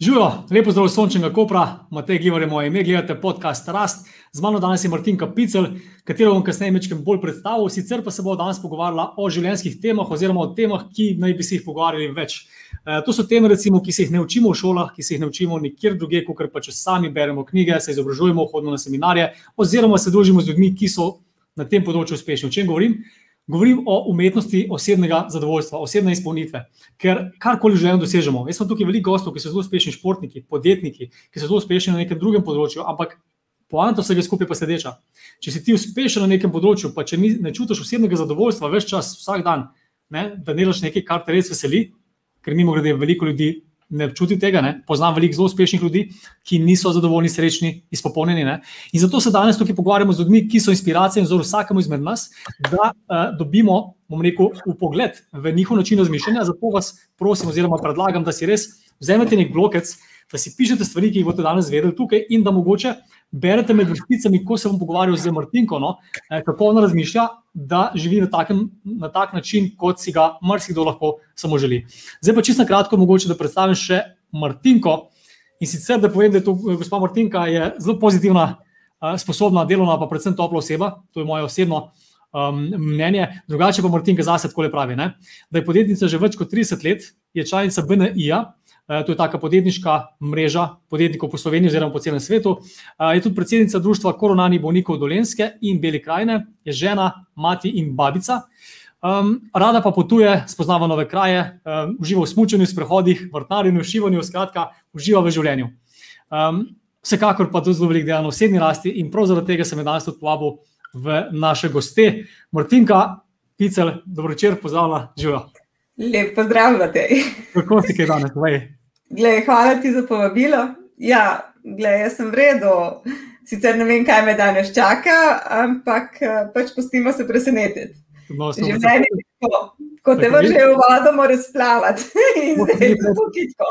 Živijo, lepo zdrav sončnega kopra, Matej Givar je moje ime, gledate podcast Rast. Z mano danes je Martin Kapicel, katero bom kasneje nekaj bolj predstavil. Sicer pa se bo danes pogovarjala o življenjskih temah, oziroma o temah, ki naj bi se jih pogovarjali več. E, to so teme, recimo, ki se jih ne učimo v šolah, ki se jih ne učimo nikjer drugje, kot pa če sami beremo knjige, se izobražujemo, hodimo na seminarje, oziroma se družimo z ljudmi, ki so na tem področju uspešni. O čem govorim? Govorim o umetnosti osebnega zadovoljstva, osebne izpolnitve. Ker karkoli želimo dosežemo, jaz sem tukaj veliko gostov, ki so zelo uspešni športniki, podjetniki, ki so zelo uspešni na nekem drugem področju, ampak poanta vsega skupaj pa sedeča. Če si ti uspešen na nekem področju, pa če ne čutiš osebnega zadovoljstva več čas, vsak dan, ne, da delaš nekaj, kar te res veseli, ker mimo grede veliko ljudi ne čuti tega. Ne? Poznam veliko zelo uspešnih ljudi, ki niso zadovoljni, srečni, izpopolnjeni. Ne? In zato se danes tukaj pogovarjamo z ljudmi, ki so inspiracija in vzor vsakemu izmed nas, da uh, dobimo, bom rekel, upogled v njihov način razmišljanja. Zato vas prosim, oziroma predlagam, da si res vzamete nek blokec, da si pišete stvari, ki jih boste danes vedeli tukaj, in da mogoče berete med vrsticami, ko se bom pogovarjal z Martinko, no, eh, kako ona razmišlja, da živi na, takem, na tak način, kot si ga marsikdo lahko samo želi. Zdaj pa čisto na kratko, mogoče da predstavim še Martinko. In sicer, da povem, da je to eh, gospa Martinka zelo pozitivna, eh, sposobna, delovna, pa predvsem topla oseba. To je moje osebno um, mnenje. Drugače pa Martinka zase tako le pravi, ne? da je podjetnica že več kot 30 let, je članica BNI-ja. Eh, to je taka podjetniška mreža podjetnikov po Sloveniji oziroma po celem svetu. Eh, je tudi predsednica Društva koronarnih bolnikov Dolenske in Bele krajine, je žena, mati in babica. Um, rada pa potuje, spoznava nove kraje, um, uživa v smutku, sprehodih, vrtnarjenju, šivanju, skratka, uživa v življenju. Um, vsekakor pa tudi zelo velik del na osebni rasti in prav zaradi tega sem danes tudi povabil v naše goste. Martinka, Picel, dobro večer, pozdravljena, živijo. Lep pozdrav, Matej. Kako si kaj danes? Glej, hvala ti za povabilo. Ja, glej, jaz sem v redu. Sicer ne vem, kaj me danes čaka, ampak eh, pač pustimo se presenetiti. No, Življenje je tako, ko te vrže v vodo, moraš splavati. Zdaj je to kitko.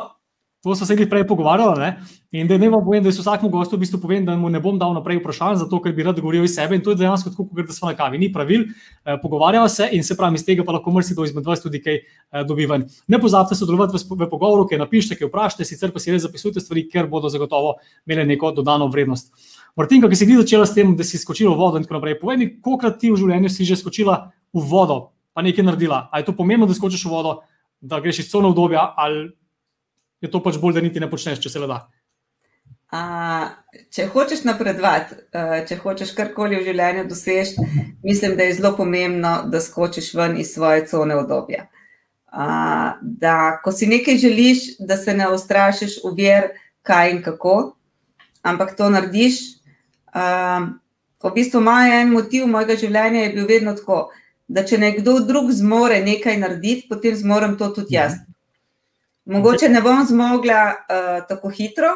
To so se jih prej pogovarjali. In da ne vam povem, da se vsakmu gostu v bistvu povem, da mu ne bom dal naprej vprašanj, zato ker bi rad govoril iz sebe. In to je dejansko tako, kot da smo na kavi. Ni pravil, eh, pogovarjamo se in se pravi, iz tega pa lahko mrzite izmed vas tudi kaj eh, dobivan. Ne pozabite sodelovati v, v pogovoru, kaj napišete, kaj vprašate, sicer pa si res zapisujte stvari, ker bodo zagotovo imele neko dodano vrednost. Martinka, ki si ti začela s tem, da si skočila v vodo in tako naprej, povej mi, koliko ti v življenju si že skočila v vodo, pa nekaj naredila. A je to pomembno, da skočiš v vodo, da greš iz cone obdobja ali je to pač bolj, da niti ne počneš, če se le da. A, če hočeš napredovati, če hočeš karkoli v življenju doseči, mislim, da je zelo pomembno, da skočiš ven iz svoje cone obdobja. Da, ko si nekaj želiš, da se ne ustrašiš, uver, kaj in kako, ampak to narediš. A, v bistvu moj en motiv mojega življenja je bil vedno tako, da če nekdo drug zmore nekaj narediti, potem zmorem to tudi jaz. Mhm. Mogoče ne bom zmogla uh, tako hitro,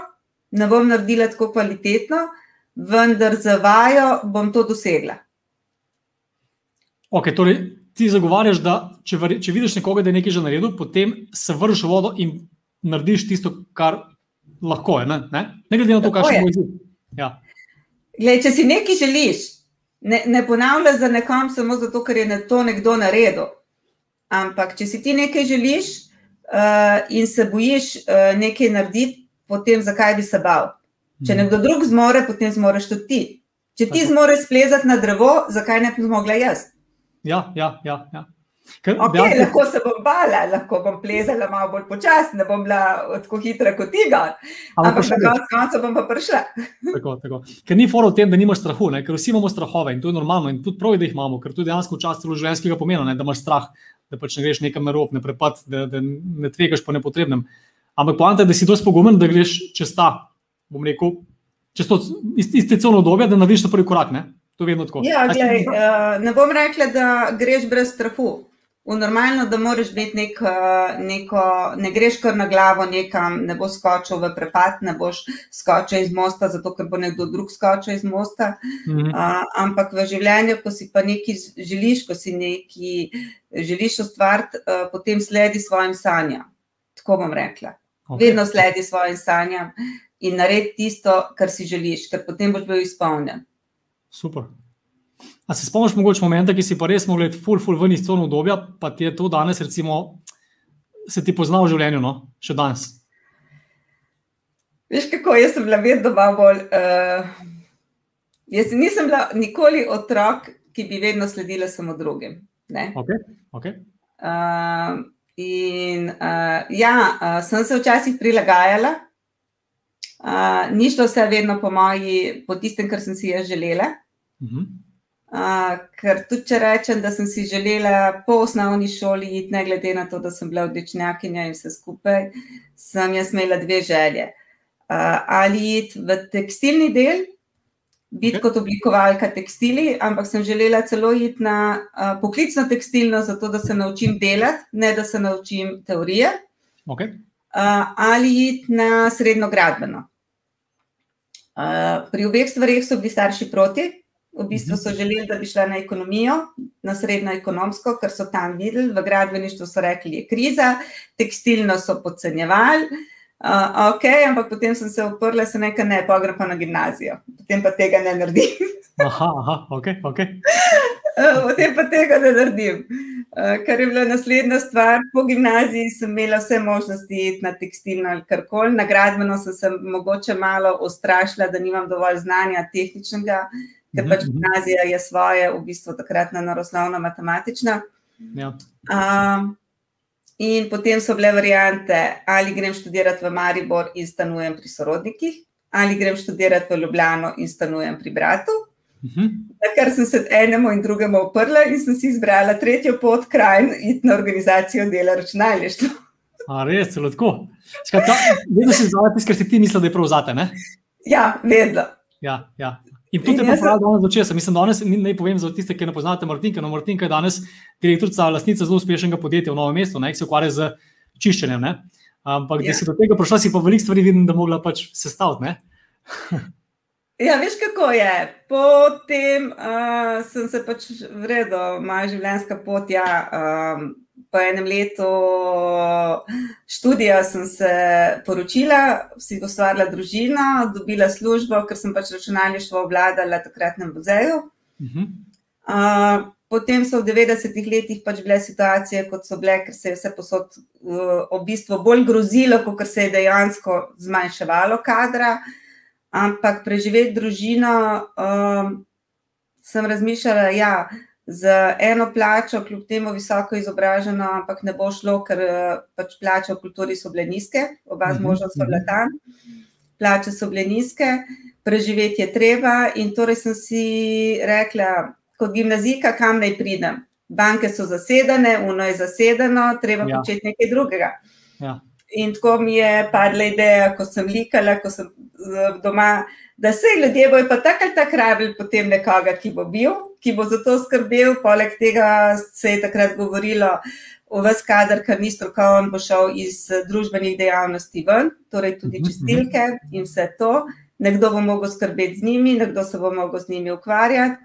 ne bom naredila tako kvalitetno, vendar za vajo bom to dosegla. Ok, torej ti zagovarjaš, da če, če vidiš nekoga, da je nekaj že naredil, potem se vršiš v vodo in narediš tisto, kar lahko je. Ne, ne? ne glede na to, kaj še bo izid. Ja. Če si nekaj želiš, ne, ne ponavljaš za nekom samo zato, ker je to nekdo naredil. Ampak, če si ti nekaj želiš, in se bojiš uh, nekaj narediti, potem zakaj bi se bal? Če mhm. nekdo drug zmore, potem zmoreš tudi ti. Če ti zmoreš splezati na drevo, zakaj ne bi zmogla jaz? Ja, ja, ja. ja. Ker, okay, ja, lahko se bom bala, lahko bom plezala malo bolj počasno, ne bom bila tako hitra kot ti, ampak na koncu bom pa prišla. tako, tako. Ker ni fora v tem, da nimaš strahu, ne? ker vsi imamo strahove in to je normalno in tudi prav, da jih imamo, ker tudi dejansko včasih celo življenjskega pomena, ne? da imaš strah da pač ne greš nekam na rob, ne prepad, da, da ne tvegaš po nepotrebnem. Ampak poanta je, da si dosti pogumen, da greš čez ta, bom rekel, čez to iste celno obdobje, da narediš ta prvi korak. Ne? To je vedno tako. Ja, gledaj, uh, ne bom rekla, da greš brez strahu v normalno, da moraš biti nek, eh, neko, ne greš kar na glavo nekam, ne boš skočil v prepad, ne boš skočil iz mosta, zato ker bo nekdo drug skočil iz mosta. Mhm. Uh, ampak v življenju, ko si pa nekaj želiš, ko si nekaj želiš ustvariti, uh, potem sledi svojim sanjam. Tako bom rekla. Okay. Vedno sledi svojim sanjam in naredi tisto, kar si želiš, ker potem boš bil izpolnjen. Super. A se spomniš mogoče momenta, ki si pa res mogel gledati full, full ven iz cone obdobja, pa ti je to danes, recimo, se ti pozna v življenju, no? še danes? Veš, kako jaz sem bila vedno bolj. Uh, jaz nisem bila nikoli otrok, ki bi vedno sledila samo drugim. Okay, okay. Uh, in uh, ja, uh, sem se včasih prilagajala, uh, ni šlo vse vedno po moji, po tistem, kar sem si jaz želela. Uh -huh. Uh, ker tudi če rečem, da sem si želela po osnovni šoli iti, ne glede na to, da sem bila odličnjakinja in vse skupaj, sem jaz imela dve želje. Uh, ali iti v tekstilni del, biti okay. kot oblikovalka tekstili, ampak sem želela celo iti na uh, poklicno tekstilno, zato da se naučim delati, ne da se naučim teorije. Okay. Uh, ali iti na srednjo gradbeno. Uh, pri obeh stvarih so bili starši proti. V bistvu so želeli, da bi šla na ekonomijo, na srednjo ekonomsko, ker so tam videli, v gradbeništvu so rekli, je kriza, tekstilno so podcenjevali. Uh, Uh, ok, ampak potem sem se uprla, se nekaj ne, pa grem pa na gimnazijo, potem pa tega ne naredim. aha, aha, ok. okay. Uh, potem pa tega ne naredim. Uh, kar je bila naslednja stvar, po gimnaziji sem imela vse možnosti iti na tekstilno ali karkoli, na gradbeno sem se mogoče malo ustrašila, da nimam dovolj znanja tehničnega, ker pač mhm, mhm. gimnazija je svoje, v bistvu takratna naroslovna matematična. Ja. Uh, In potem so bile variante, ali grem študirati v Maribor in stanujem pri sorodnikih, ali grem študirati v Ljubljano in stanujem pri bratu. Uh -huh. Ker sem se enemu in drugemu oprla in sem si izbrala tretjo pot, kraj in na organizacijo dela računalništva. A res, celo tako. Vedno si zavati, ker si ti mislil, da je prav zate. Ne? Ja, vedno. Ja, ja. In tudi pravi, da danes začel. Mislim, da danes ne povem za tiste, ki ne poznate Martinka. No, Martinka je danes direktorica, lastnica zelo uspešnega podjetja v Novem mestu, ki se ukvarja z čiščenjem. Ne? Ampak, da ja. si do tega prišla, si pa veliko stvari vidim, da mogla pač sestaviti. ja, veš kako je. Potem uh, sem se pač vredno, moja življenjska pot. Ja, um, po enem letu študija sem se poročila, si ustvarila družino, dobila službo, ker sem pač računalništvo obvladala takratnem muzeju. Uh -huh. uh, potem so v 90-ih letih pač bile situacije, kot so bile, ker se je vse posod uh, v bistvu bolj grozilo, kot se je dejansko zmanjševalo kadra. Ampak preživeti družino, um, sem razmišljala, da ja, z eno plačo, kljub temu visoko izobraženo, ampak ne bo šlo, ker eh, pač plače v kulturi so bile nizke, oba z možem so bile tam, plače so bile nizke, preživeti je treba. In torej sem si rekla, kot gimnazijka, kam naj pridem. Banke so zasedene, uno je zasedeno, treba ja. početi nekaj drugega. Ja. In tako mi je padla ideja, ko sem likala, ko sem eh, doma, da se ljudje bojo pa tako ali tako rabili potem nekoga, ki bo bil ki bo za to skrbel. Poleg tega se je takrat govorilo o vas, kader, kar ni strokoven, bo šel iz družbenih dejavnosti ven, torej tudi mhm, čistilke in vse to. Nekdo bo mogel skrbeti z njimi, nekdo se bo mogel z njimi ukvarjati.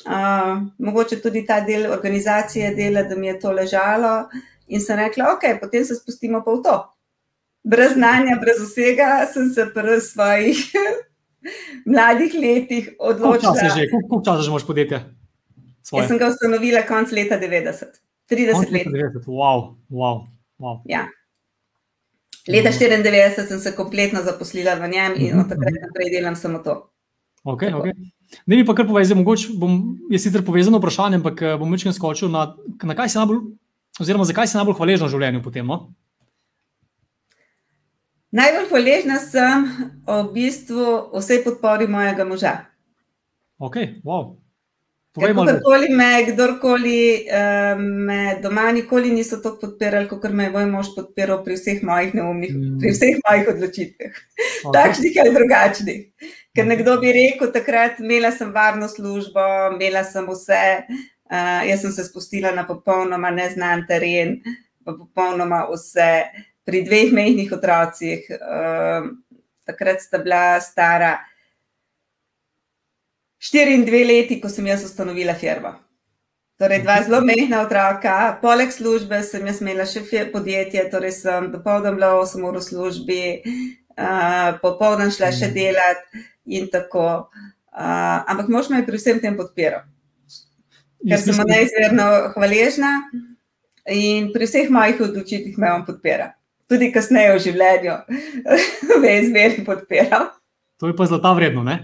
Uh, mogoče tudi ta del organizacije dela, da mi je to ležalo. In sem rekla, ok, potem se spustimo pa v to. Brez znanja, brez vsega, sem se pri svojih mladih letih odločila. Koliko časa že imaš podjetje? Jaz sem ga ustanovila konec leta 90, 30 let. 90. Wow, wow, wow. Ja. Leta 94 sem se kompletno zaposlila v njem in od takrat naprej delam samo to. Okay, okay. Ne bi pa kar povedal, mogoče bom, je sicer povezano vprašanje, ampak eh, bom večkrat skočil na, na kaj si najbolj, oziroma zakaj si najbolj hvaležen v življenju potem. No? Najbolj hvaležna sem v bistvu vsej podpori mojega moža. Ok, wow. Kdorkoli me, kdorkoli uh, me doma nikoli niso tako podpirali, kot me je moj mož podpiral pri vseh mojih neumnih, mm. pri vseh mojih odločitvah, okay. takšnih ali drugačnih. Ker nekdo bi rekel, takrat imela sem varno službo, imela sem vse, uh, jaz sem se spustila na popolnoma neznan teren, pa popolnoma vse pri dveh mehkih otrocih, uh, takrat sta bila stara štiri in dve leti, ko sem jaz ustanovila firmo. Torej, dva zelo mehna otroka, poleg službe sem jaz imela še podjetje, torej sem dopoldan bila 8 ur v službi, uh, popoldan šla še delati in tako. Uh, ampak mož me je pri vsem tem podpiral, ker sem mu neizmerno hvaležna in pri vseh mojih odločitvah me on podpira. Tudi kasneje v življenju, me izmeri podpiral. To je pa zlata vredno, ne?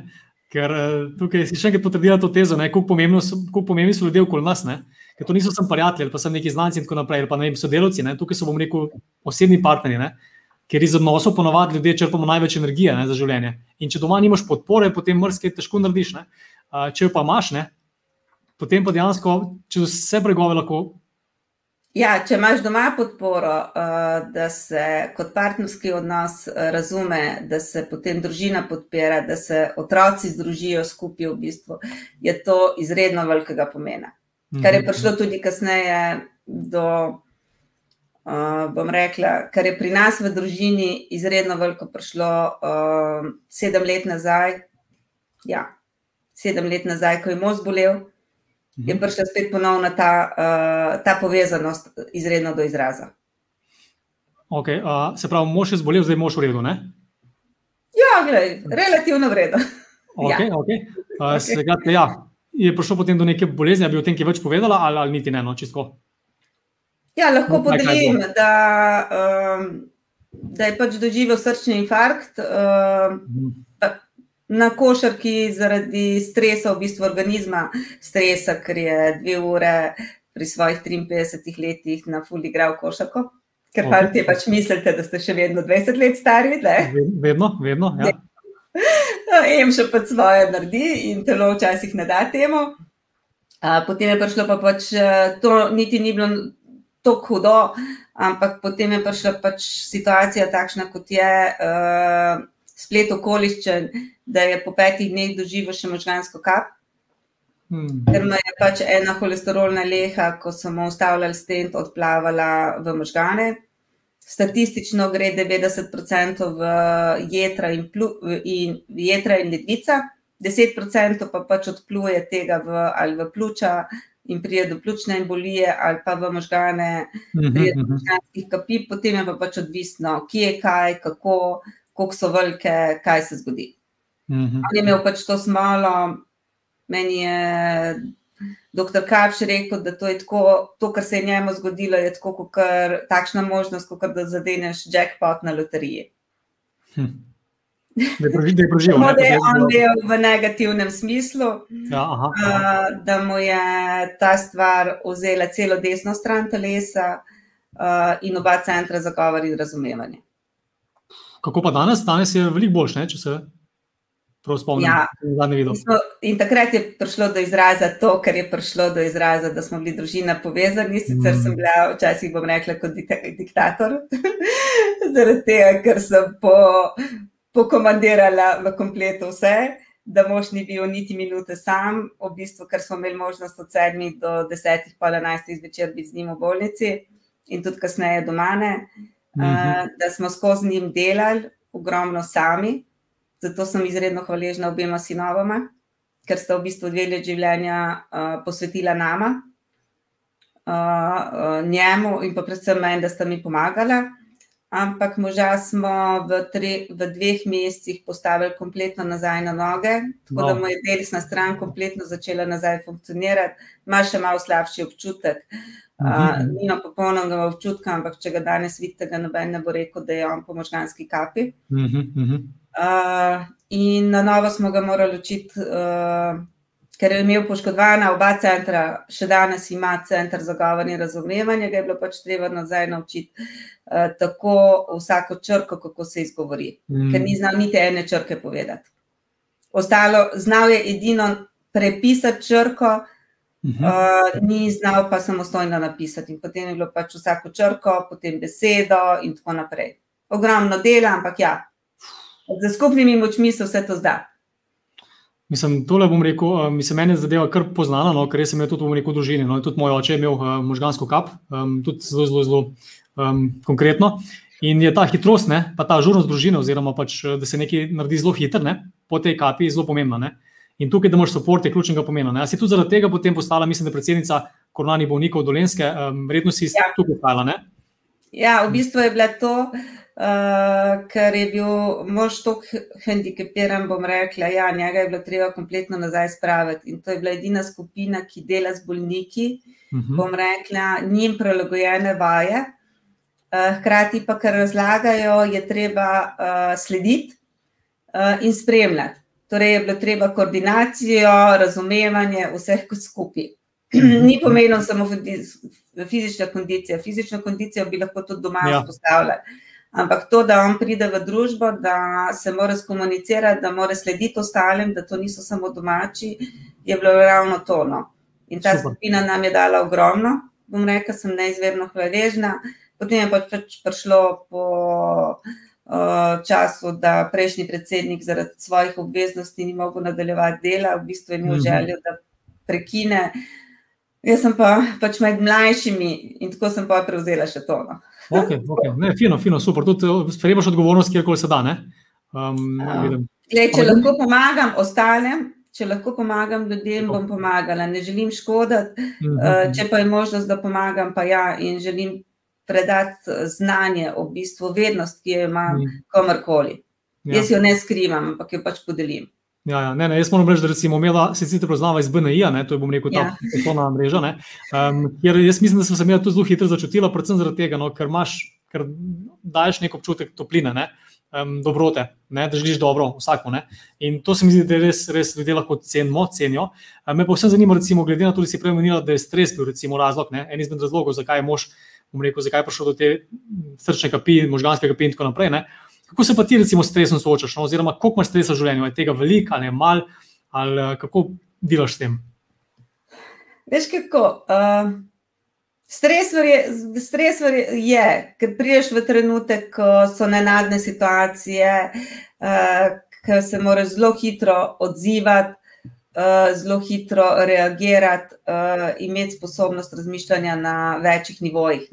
ker uh, tukaj si še enkrat potrdila to tezo, kako pomembni so ljudje okoli nas. Ne? Ker to niso samo prijatelji, pa so neki znanci in tako naprej, ali pa ne vem, sodelavci, ne? tukaj so, bom rekel, osebni partnerji, ne? ker iz odnosov ponovadi ljudje črpamo največ energije ne, za življenje. In če doma nimaš podpore, potem mrzke težko narediš. Uh, če jo pa imaš, ne? potem pa dejansko čez vse bregove lahko Ja, če imaš doma podporo, uh, da se kot partnerski odnos uh, razume, da se potem družina podpira, da se otroci združijo skupaj, v bistvu, je to izredno velikega pomena. Kar je mhm. prišlo tudi kasneje do, uh, bom rekla, kar je pri nas v družini izredno veliko prišlo sedem let nazaj. Ja, sedem let nazaj, ko je mož bolel je mhm. prišla spet ponovno ta, uh, ta povezanost izredno do izraza. Okay, uh, se pravi, mož je zbolel, zdaj mož v redu? Ne? Ja, gledaj, relativno vredno. Okay, ja. Okay. Uh, okay. Ja, je prišlo potem do neke bolezni, bi o tem kaj več povedala, ali, ali niti ne, no, čisto. Ja, lahko podelim, da, um, da je pač doživel srčni infarkt. Um, hmm na košarki zaradi stresa, v bistvu organizma, stresa, ker je dve ure pri svojih 53 letih na fully igral košarko. Ker okay. ti pač mislite, da ste še vedno 20 let stari. Ne? Vedno, vedno. Ja. Em še pa svoje naredi in telo včasih ne da temu. Potem je prišlo pa pač, eh, to niti ni bilo tako hudo, ampak potem je prišla pač situacija takšna, kot je. Uh, splet okoliščen, da je po petih dneh doživel še možgansko kap. Hmm. Ker me je pač ena holesterolna leha, ko smo ustavljali stent, odplavala v možgane. Statistično gre 90% v jedra in, in, jedra in ledvica, 10% pa pač odpluje tega v, ali v pljuča in prije do pljučne embolije, ali pa v možgane, mhm, prije do mhm. možganskih kapi, potem je pa pač odvisno, kje je kaj, kako, kako so velike, kaj se zgodi. Mm -hmm. Ali je imel pač to smalo, meni je doktor Kapš rekel, da to je tako, to, kar se je njemu zgodilo, je tako, kot takšna možnost, kot da zadeneš jackpot na loteriji. Hm. Da je proživel. Da je on bil v negativnem smislu, ja, aha, aha. Uh, da mu je ta stvar vzela celo desno stran telesa uh, in oba centra za govor in razumevanje. Kako pa danes? Danes je veliko boljše, če se prav spomnim. Ja. Smo, in takrat je prišlo do izraza to, kar je prišlo do izraza, da smo bili družina povezani. Sicer mm. sem bila včasih, bom rekla, kot diktator, zaradi tega, ker sem po, pokomandirala v kompletu vse. Da mož ni bil niti minute sam, v bistvu, ker smo imeli možnost od 7 do 10, pa 11 zvečer biti z njim v bolnici in tudi kasneje doma. Uh, -hmm. da smo skozi njim delali, ogromno sami. Zato sem izredno hvaležna obema sinovama, ker sta v bistvu dve let življenja uh, posvetila nama, uh, uh, njemu in pa predvsem meni, da sta mi pomagala. Ampak moža smo v, tre, v dveh mesecih postavili kompletno nazaj na noge, tako no. da mu je desna stran kompletno začela nazaj funkcionirati, ima še malo slabši občutek. Uh, Uh, nima popolnega občutka, ampak če ga danes vidite, ga noben ne bo rekel, da je on po možganski kapi. Uh -huh. uh, in na novo smo ga morali učiti, uh, ker je imel poškodovana oba centra, še danes ima center za govor in razumevanje, ga je bilo pač treba nazaj naučiti uh, tako vsako črko, kako se izgovori, uh -huh. ker ni znal niti ene črke povedati. Ostalo, znal je edino prepisati črko. Uh, ni znal pa samostojno napisati, in potem je bilo pač vsako črko, potem besedo, in tako naprej. Ogromno dela, ampak ja, za skupnimi močmi se vse to zda. Mislim, tole bom rekel, uh, mi se meni zadeva kar poznana, no, ker sem tudi v neki družini. No, tudi moj oče je imel uh, možgansko kap, um, tudi zelo, zelo, zelo um, konkretno. In je ta hitrost, ne, pa ta žurnost družine, oziroma pač, da se nekaj naredi zelo hitro, po tej kapi, zelo pomembna. Ne. In tukaj, da imaš podporo, je ključnega pomena. Ne? Si tudi zaradi tega potem postala, mislim, da predsednica koronarnih bolnikov Dolenske, verjetno um, si ja. tukaj stala. Ja, v bistvu je bilo to, uh, ker je bil mož tako hendikepiran, bom rekla, ja, njega je bilo treba kompletno nazaj spraviti. In to je bila edina skupina, ki dela z bolniki, uh mhm. -huh. bom rekla, njim prilagojene vaje. hkrati pa, kar razlagajo, je treba slediti in spremljati. Torej, je bilo treba koordinacijo, razumevanje vseh skupaj. Ni pomenilo samo fizična kondicija. Fizično kondicijo bi lahko tudi doma ja. vzpostavljali. Ampak to, da on pride v družbo, da se mora skomunicirati, da mora slediti ostalim, da to niso samo domači, je bilo ravno to. No. In ta Super. skupina nam je dala ogromno, bom rekel, sem neizmerno hvaležna. Potem je pač prišlo po uh, času, da prejšnji predsednik zaradi svojih obveznosti ni mogel nadaljevati dela, v bistvu je imel mm -hmm. željo, da prekine. Jaz sem pa pač med mlajšimi in tako sem pa prevzela še to. No. Okay, okay. Ne, fino, fino, super. Tudi eh, sprejemaš odgovornost, kjerkoli se da. Um, Lej, če lahko pomagam ostalim, če lahko pomagam ljudem, bom pomagala. Ne želim škoditi, uh -huh. uh, če pa je možnost, da pomagam, pa ja, in želim predati eh, znanje, v bistvu vednost, ki jo imam -huh. komorkoli. Ja. Jaz jo ne skrivam, ampak jo pač podelim. Ja, ja, ne, ne, jaz moram reči, da recimo imela, se sicer poznava iz BNI, ne, to je bom rekel ta ja. poslovna mreža, ne, um, kjer jaz mislim, da sem se imela to zelo hitro začutila, predvsem zaradi tega, no, ker imaš, ker daješ nek občutek topline, ne, um, dobrote, ne, da želiš dobro vsakmu, ne, in to se mi zdi, da res, res ljudje lahko cenimo, cenijo. Me pa vsem zanima, recimo, glede na to, da si prej omenila, da je stres bil recimo razlog, ne, en izmed razlogov, zakaj je mož, bom rekel, zakaj je prišel do te srčne kapi, možganske kapi in tako naprej, ne, Kako se pa ti, recimo, s stresom soočaš, no? oziroma koliko imaš stresa v življenju, je tega veliko ali malo, ali eh, kako delaš s tem? Veš, kako. Uh, stres, je, stres je, ker priješ v trenutek, ko so nenadne situacije, uh, ko se moraš zelo hitro odzivati, zelo hitro reagirati, uh, imeti sposobnost razmišljanja na večjih nivojih.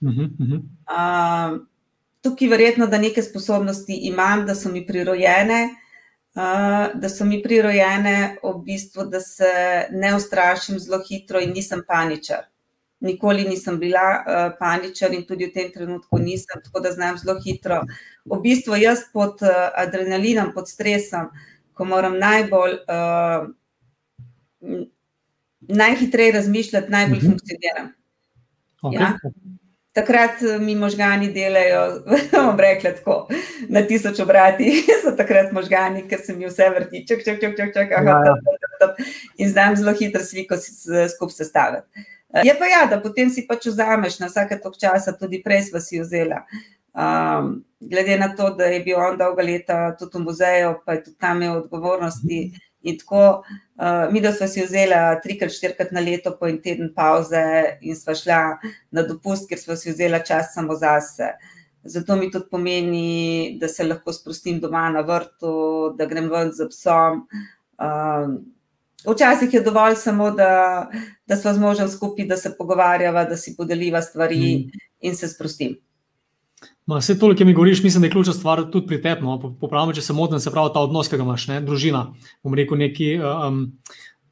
Uh -huh. Uh, tukaj verjetno, da neke sposobnosti imam, da so mi prirojene, uh, da so mi prirojene v bistvu, da se ne ustrašim zelo hitro in nisem paničar. Nikoli nisem bila uh, paničar in tudi v tem trenutku nisem, tako da znam zelo hitro. V bistvu jaz pod uh, adrenalinom, pod stresom, ko moram najbolj, uh, najhitreje razmišljati, najbolj mhm. funkcioniram. Okay. Ja? takrat eh, mi možgani delajo, bom rekla tako, na tisoč obrati, so takrat možgani, ker se mi vse vrti, čak, čak, čak, čak, čak, aha, top, top, top, in znam zelo hitro sliko skup sestaviti. Eh, je pa ja, da potem si pač vzameš na vsake tok časa, tudi prej sva si vzela. Um, glede na to, da je bil on dolga leta tudi v muzeju, pa je tudi tam imel odgovornosti. -hmm. In tako, uh, mi, da smo si vzeli trikrat, štirikrat na leto, po en teden pauze in smo šla na dopust, ker smo si vzeli čas samo zase. Zato mi tudi pomeni, da se lahko sprostim doma na vrtu, da grem ven z psom. Um, včasih je dovolj samo, da, da smo z možem skupaj, da se pogovarjava, da si podeliva stvari mm. in se sprostim. Vse to, ki mi govoriš, mislim, da je ključna stvar tudi pri tebi. No? Popravljamo, če se motim, se pravi ta odnos, ki ga imaš, ne? družina. Bom rekel, neki, um,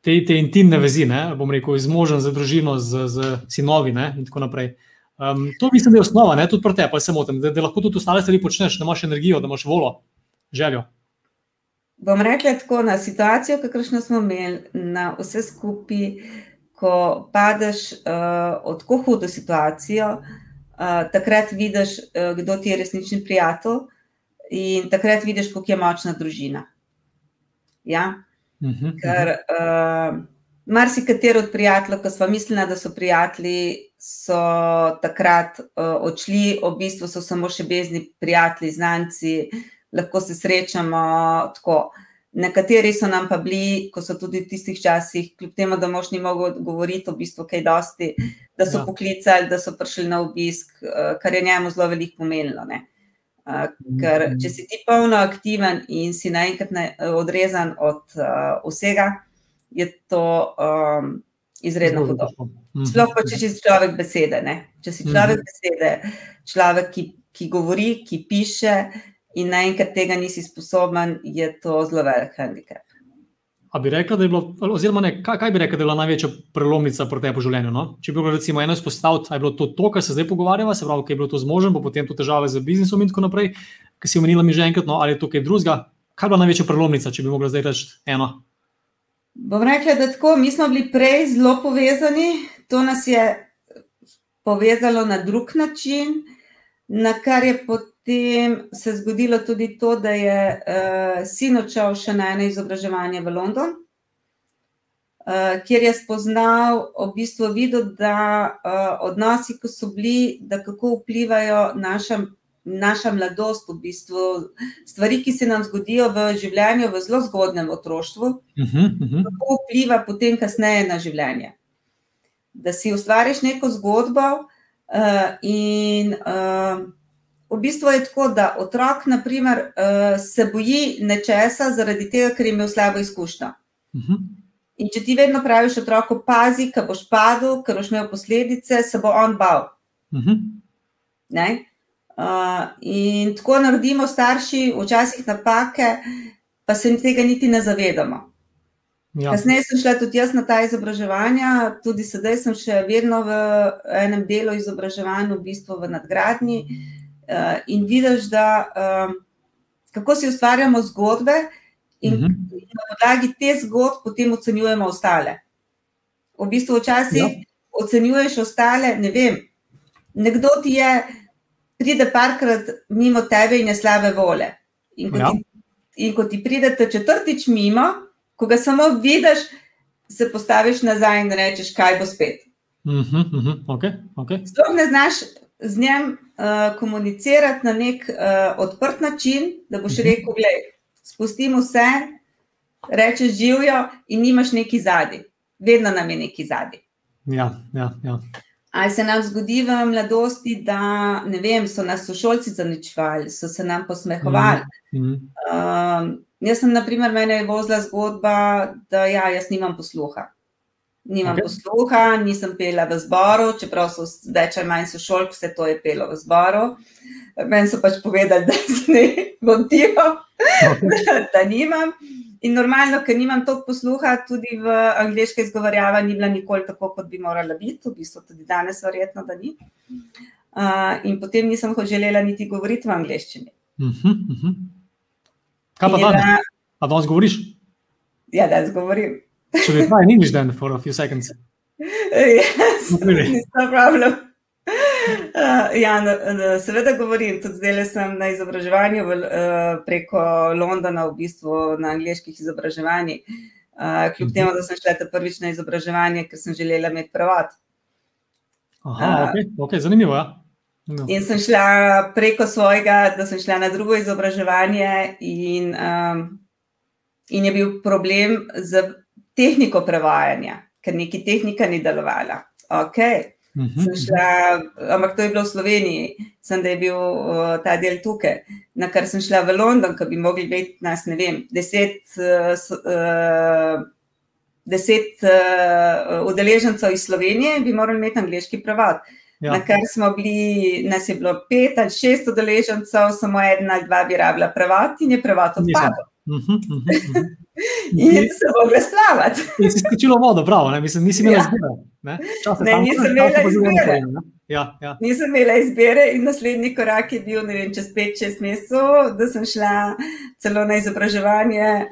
te, te intimne vezi, ne? bom rekel, izmožen za družino, z, z sinovi ne? in tako naprej. Um, to mislim, da je osnova, ne? tudi pri tebi, pa se motim, da, da lahko tudi ostale stvari počneš, da imaš energijo, da imaš volo, željo. Bom rekla tako na situacijo, kakršno smo imeli, na vse skupaj, ko padeš uh, od tako hudo situacijo takrat vidiš, uh, kdo ti je resnični prijatelj, in takrat vidiš, kako je močna družina. Ja? Uh mhm, -huh, mhm. Ker uh, marsikatero od prijateljev, ki smo mislili, da so prijatelji, so takrat uh, odšli, v bistvu so samo še bezni prijatelji, znanci, lahko se srečamo tako. Nekateri so nam pa bili, ko so tudi v tistih časih, kljub temu, da mož ni mogel govoriti, v bistvu kaj dosti, da so ja. poklicali, da so prišli na obisk, eh, kar je njemu zelo veliko pomenilo. Ne. Eh, ker če si ti polno aktiven in si naenkrat odrezan od uh, vsega, je to um, izredno hudo. Mhm. Sploh pa, če si človek besede. Ne. Če si človek mhm. besede, človek, ki, ki govori, ki piše in naenkrat tega nisi sposoben, je to zelo velik handicap. A bi rekla, da je bilo, oziroma ne, kaj, kaj bi rekla, da je bila največja prelomnica pri tebi v življenju? No? Če bi bilo recimo eno izpostaviti, je bilo to, to, kar se zdaj pogovarjava, se pravi, kaj je bilo to zmožen, pa potem to težave z biznisom in tako naprej, ki si omenila mi že enkrat, no, ali je to kaj drugega. Kaj je bila največja prelomnica, če bi mogla zdaj reči eno? Bom rekla, da tako, mi smo bili prej zelo povezani, to nas je povezalo na drug način. na kar je potem se zgodilo tudi to, da je uh, sin odšel še na eno izobraževanje v London, uh, kjer je spoznal, v bistvu videl, da uh, odnosi, ko so bili, da kako vplivajo naša, naša mladost, v bistvu stvari, ki se nam zgodijo v življenju, v zelo zgodnem otroštvu, uh -huh, uh -huh. kako vpliva potem kasneje na življenje. Da si ustvariš neko zgodbo, Uh, in uh, v bistvu je tako, da otrok naprimer, uh, se boji nečesa zaradi tega, ker je imel slabo izkušnjo. Uh mhm. -huh. In če ti vedno praviš otroku, pazi, ko boš padel, ker boš imel posledice, se bo on bal. Uh. -huh. uh, in tako naredimo starši včasih napake, pa se tega niti ne zavedamo. Ja. Kasneje sem šla tudi jaz na ta izobraževanja, tudi sedaj sem še vedno v enem delu izobraževanja, v bistvu v nadgradnji. Uh, in vidiš, da um, kako si ustvarjamo zgodbe, in uh mhm. -huh. na podlagi te zgodbe potem ocenjujemo ostale. V bistvu včasih ja. ocenjuješ ostale, ne vem. Nekdo ti je, pride parkrat mimo tebe in je slabe vole. In ko, ja. ti, in ko ti pridete četrtič mimo, ko ga samo vidiš, se postaviš nazaj in rečeš, kaj bo spet. Uh -huh, uh -huh. okay, okay. Sploh ne znaš z njim uh, komunicirati na nek uh, odprt način, da boš mhm. rekel: Glej, spustimo vse, rečeš živijo in nimaš neki zadnji. Vedno nam je neki zadnji. Ja, ja, ja. Ali se nam zgodi v mladosti, da vem, so nas sošolci zaničevali, so se nam posmehovali. Mm -hmm. um, Jaz sem, na primer, meni je vozila zgodba, da ja, jaz nimam posluha. Nimam okay. posluha, nisem pela v zboru, čeprav so več ali manj sošolk, vse to je pelo v zboru. Meni so pač povedali, da se ne bom tiho, okay. da nimam. In normalno, ker nimam toliko posluha, tudi v angliške izgovarjava ni bila nikoli tako, kot bi morala biti, v bistvu tudi danes, verjetno, da ni. Uh, in potem nisem želela niti govoriti v angliščini. Uh -huh, uh -huh. Kaj pa danes? A danes govoriš? Ja, danes govorim. Če bi try in English then for a few seconds. Yes, really. no problem. Uh, ja, no, no, seveda govorim, tudi zdaj sem na izobraževanju v, uh, preko Londona, v bistvu na angliških izobraževanjih. Uh, kljub temu, da sem šla prvič na izobraževanje, ker sem želela imeti prevod. Aha, uh, okay, ok, zanimivo. Ja. No. In sem šla preko svojega, da sem šla na drugo izobraževanje, in, um, in je bil problem z tehniko prevajanja, ker neki tehnika ni delovala. Okay. Uh -huh. šla, ampak to je bilo v Sloveniji, sem da je bil uh, ta del tukaj. Na kar sem šla v London, ki bi mogli biti nas, ne vem, deset. Uh, Deset uh, udeležencev iz Slovenije bi morali imeti angliški prevod. Uh, Ja. Na kar smo bili, nas je bilo pet ali šest udeležencev, samo ena ali dva bi rabila prevod in je prevod odpadel. Uh -huh, uh -huh. in se lahko splavati. in si skočila vodo, prav, ne? Mislim, nisi imela ja. izbire. Ne? Ne, nisem imela izbire. Ja, ja. Nisem imela izbire in naslednji korak je bil, ne vem, čez pet, šest mesecev, da sem šla celo na izobraževanje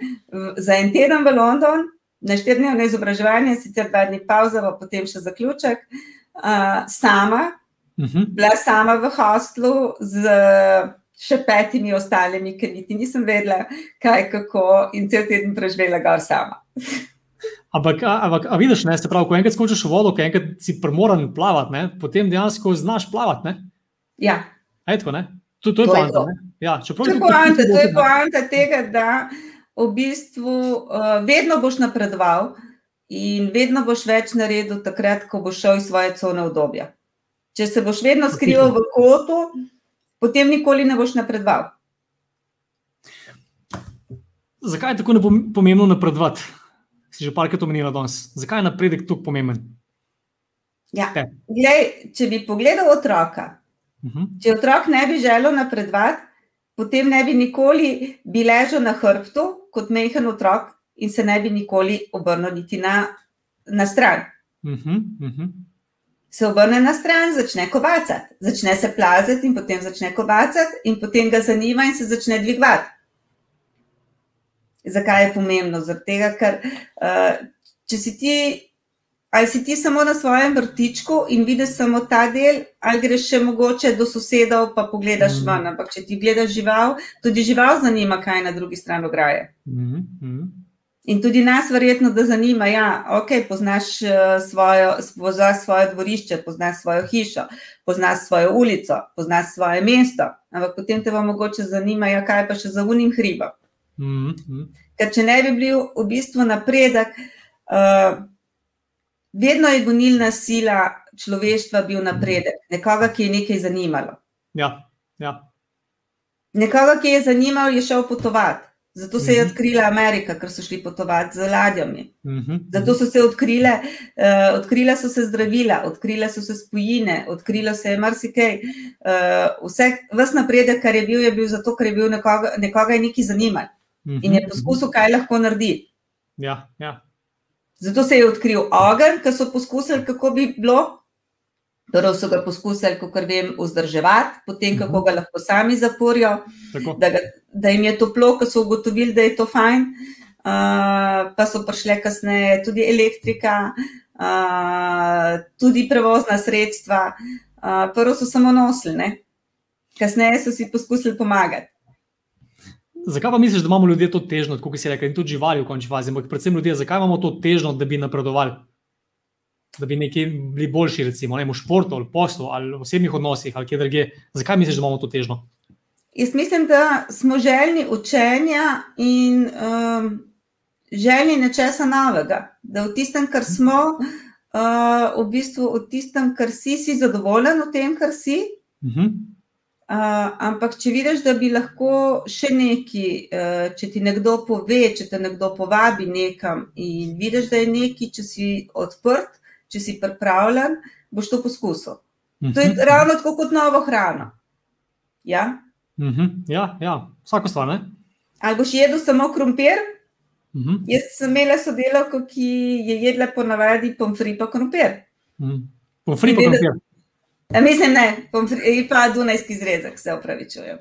za en teden v London, na štirdnevno izobraževanje, sicer dva dni pauza, pa potem še zaključek uh, sama, uh mhm. -huh. bila sama v hostlu z še petimi ostalimi, ker niti nisem vedela, kaj kako in cel teden preživela gor sama. Ampak, ampak a vidiš, ne, se pravi, ko enkrat skočiš v vodo, ko enkrat si primoran plavati, ne, potem dejansko znaš plavati. Ne? Ja. Etko, ne? To, to je poanta. Ja, to je poanta, to je poanta tega, da v bistvu uh, vedno boš napredoval. In vedno boš več naredil, takrat, ko boš šel iz svoje cone obdobja. Če se boš vedno skrival v kotu, potem nikoli ne boš napredoval. Zakaj je tako pomembno napredovati? Si že parkrat omenila danes. Zakaj je napredek tako pomemben? Ja. Glej, če bi pogledal otroka, uh mhm. -huh. če otrok ne bi želel napredovati, potem ne bi nikoli bi ležal na hrbtu kot mehen otrok, in se ne bi nikoli obrnil niti na, na stran. Uh -huh, uh -huh. Se obrne na stran, začne kovacati, začne se plazati, in potem začne kovacati, in potem ga zanima, in se začne dvigovati. Zakaj je pomembno? Zato, ker uh, če si ti ali si ti samo na svojem vrtičku in vidiš samo ta del, ali greš še mogoče do sosedov, pa pogledaš mm. ven. Ampak če ti gledaš žival, tudi žival zanima, kaj je na drugi strani ograje. Mm -hmm. In tudi nas verjetno da zanima, da ja, okay, poznaš, uh, svojo, poznaš svoje dvorišče, poznaš svojo hišo, poznaš svojo ulico, poznaš svoje mesto. Ampak potem te bo mogoče zanima, ja, kaj pa še za unim hribom. Mm -hmm. Ker če ne bi bil v bistvu napredek, uh, vedno je gonilna sila človeštva bil napredek, nekoga, ki je nekaj zanimalo. Ja, ja. Nekoga, ki je zanimalo, je šel potovati. Zato se je mhm. odkrila Amerika, ker so šli potovati z ladjami. Mhm. Zato so se odkrile, uh, odkrile so se zdravila, odkrile so se spojine, odkrilo se je marsikaj. Uh, vse, vse napredek, kar je bil, je bil zato, ker je bil nekoga, nekoga je nekaj zanimalo in je mhm. poskusil, kaj lahko naredi. Ja, ja. Zato se je odkril ogenj, ki so poskusili, kako bi bilo. Torej, so ga poskusili, kako vem, vzdrževati, potem kako ga lahko sami zaporijo, da, ga, da jim je toplo, ko so ugotovili, da je to fajn. Uh, pa so prišle kasneje tudi elektrika, uh, tudi prevozna sredstva. Uh, prvo so samo nosili, kasneje so si poskusili pomagati. Zakaj pa misliš, da imamo ljudje to težnjo, kot si rekel, in tudi živali v končni fazi, ampak predvsem ljudje, zakaj imamo to težnjo, da bi napredovali, da bi neki bili boljši, recimo ne, v športu ali poslu ali v osebnih odnosih ali kje drugje? Zakaj misliš, da imamo to težnjo? Jaz mislim, da smo željni učenja in um, željni nečesa novega, da v tistem, kar smo, uh, v bistvu v tistem, kar si, si zadovoljen v tem, kar si. Uh mhm. -huh. Uh, ampak, če vidiš, da bi lahko še neki, uh, če ti nekdo pove, če te nekdo povabi nekam in vidiš, da je neki, če si odprt, če si pripravljen, boš to poskusil. Uh -huh. To je mhm. ravno tako kot novo hrano. Ja, uh mhm. -huh. ja, ja. vsako stvar. Ne? Ali boš jedel samo krompir? Uh mhm. -huh. Jaz sem imela sodelavko, ki je jedla po navadi pomfri pa krompir. Uh -huh. Pomfri pa krompir. Ja, mislim, ne, pa Dunajski zrezek, se upravičujem.